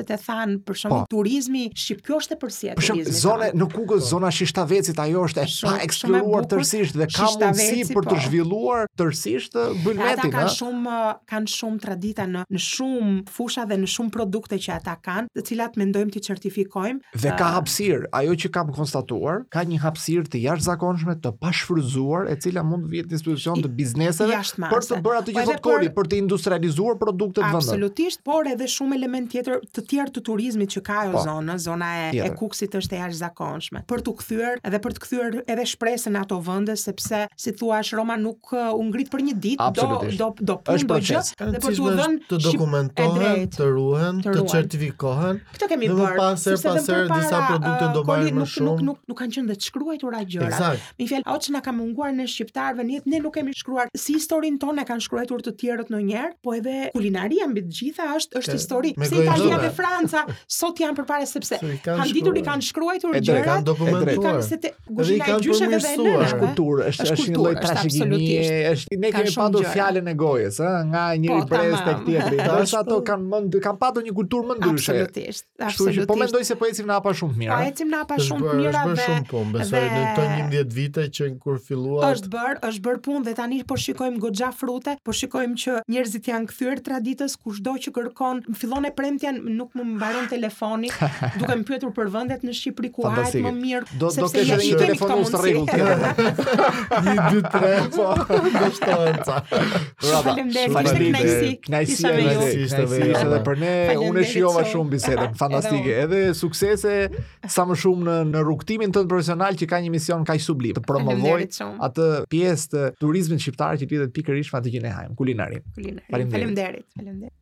e thënë për shkak po. turizmi shqip kjo është e përsosur për turizmi. Zona në Kukës, po. zona e Shishtavecit ajo është e paeksploruar tërësisht dhe ka mundësi për të po. zhvilluar tërësisht bulmetin. Ata kanë shumë kanë shumë tradita në në shumë fusha dhe në shumë produkte që ata kanë, të cilat mendojmë t'i certifikojmë. Dhe ka hapësirë, ajo që kam konstatuar, ka një hapësirë të jashtëzakonshme të pashfrytëzuar, e cila mund të vihet në dispozicion të bizneseve çmase. Për të bërë atë që po thotë Koli, për të industrializuar produktet vendore. Absolutisht, por edhe shumë element tjetër të tjerë të turizmit që ka ajo po. zonë, zona e, e Kukësit është e jashtëzakonshme. Për të kthyer edhe për të kthyer edhe shpresën ato vende, sepse, si thua, është Roma nuk uh, u ngrit për një ditë, do, do, do punë, do gjëra, dhe për të dhënë të dokumentohen, të ruhen, të, ruhen. të certifikohen, Këto kemi bërë. Dhe më pas herë pas herë disa produkte do bëhen më shumë. Nuk nuk nuk kanë qenë dhe të shkruajtura gjëra. Ekzakt. Me një fjalë, ajo që na ka munguar ne shqiptarëve në jetë, ne nuk kemi shkruar se historinë tonë e kanë shkruar të tjerët ndonjëherë, po edhe kulinaria mbi të gjitha është është histori. Pse Italia dhe Franca sot janë përpara sepse kanë ditur i kanë shkruar gjërat, kanë dokumentuar. Kanë se Dhe i kanë përmirësuar. Është kulturë, është është një lloj trashëgimie, është ne kemi patur fjalën e gojës, ë, nga një po, brez tek tjetri. Ndërsa ato kanë më, kanë patur një kulturë më ndryshe. Absolutisht. Absolutisht. Po mendoj se po ecim në hapa shumë të mira. Po ecim në hapa shumë të mira dhe shumë punë. Besoj në këto 11 vite që kur filluat. Është bërë, është bërë punë dhe tani po shikojmë goxha frute, po shikojmë që njerëzit i janë kthyer traditës, kushdo që kërkon, fillon e premtja, nuk më mbaron telefoni, duke më pyetur për vendet në Shqipëri ku hahet më mirë do do kesh edhe një telefon të rregullt tjetër një dy tre po do shtohen ca faleminderit faleminderit kënaqësi kënaqësi ishte dhe ishte edhe për ne unë e shijova shumë bisedën fantastike edhe suksese sa më shumë në në rrugtimin tënd profesional që ka një mision kaq sublim të promovojë atë pjesë të turizmit shqiptar që lidhet pikërisht me atë që ne hajmë kulinarinë faleminderit faleminderit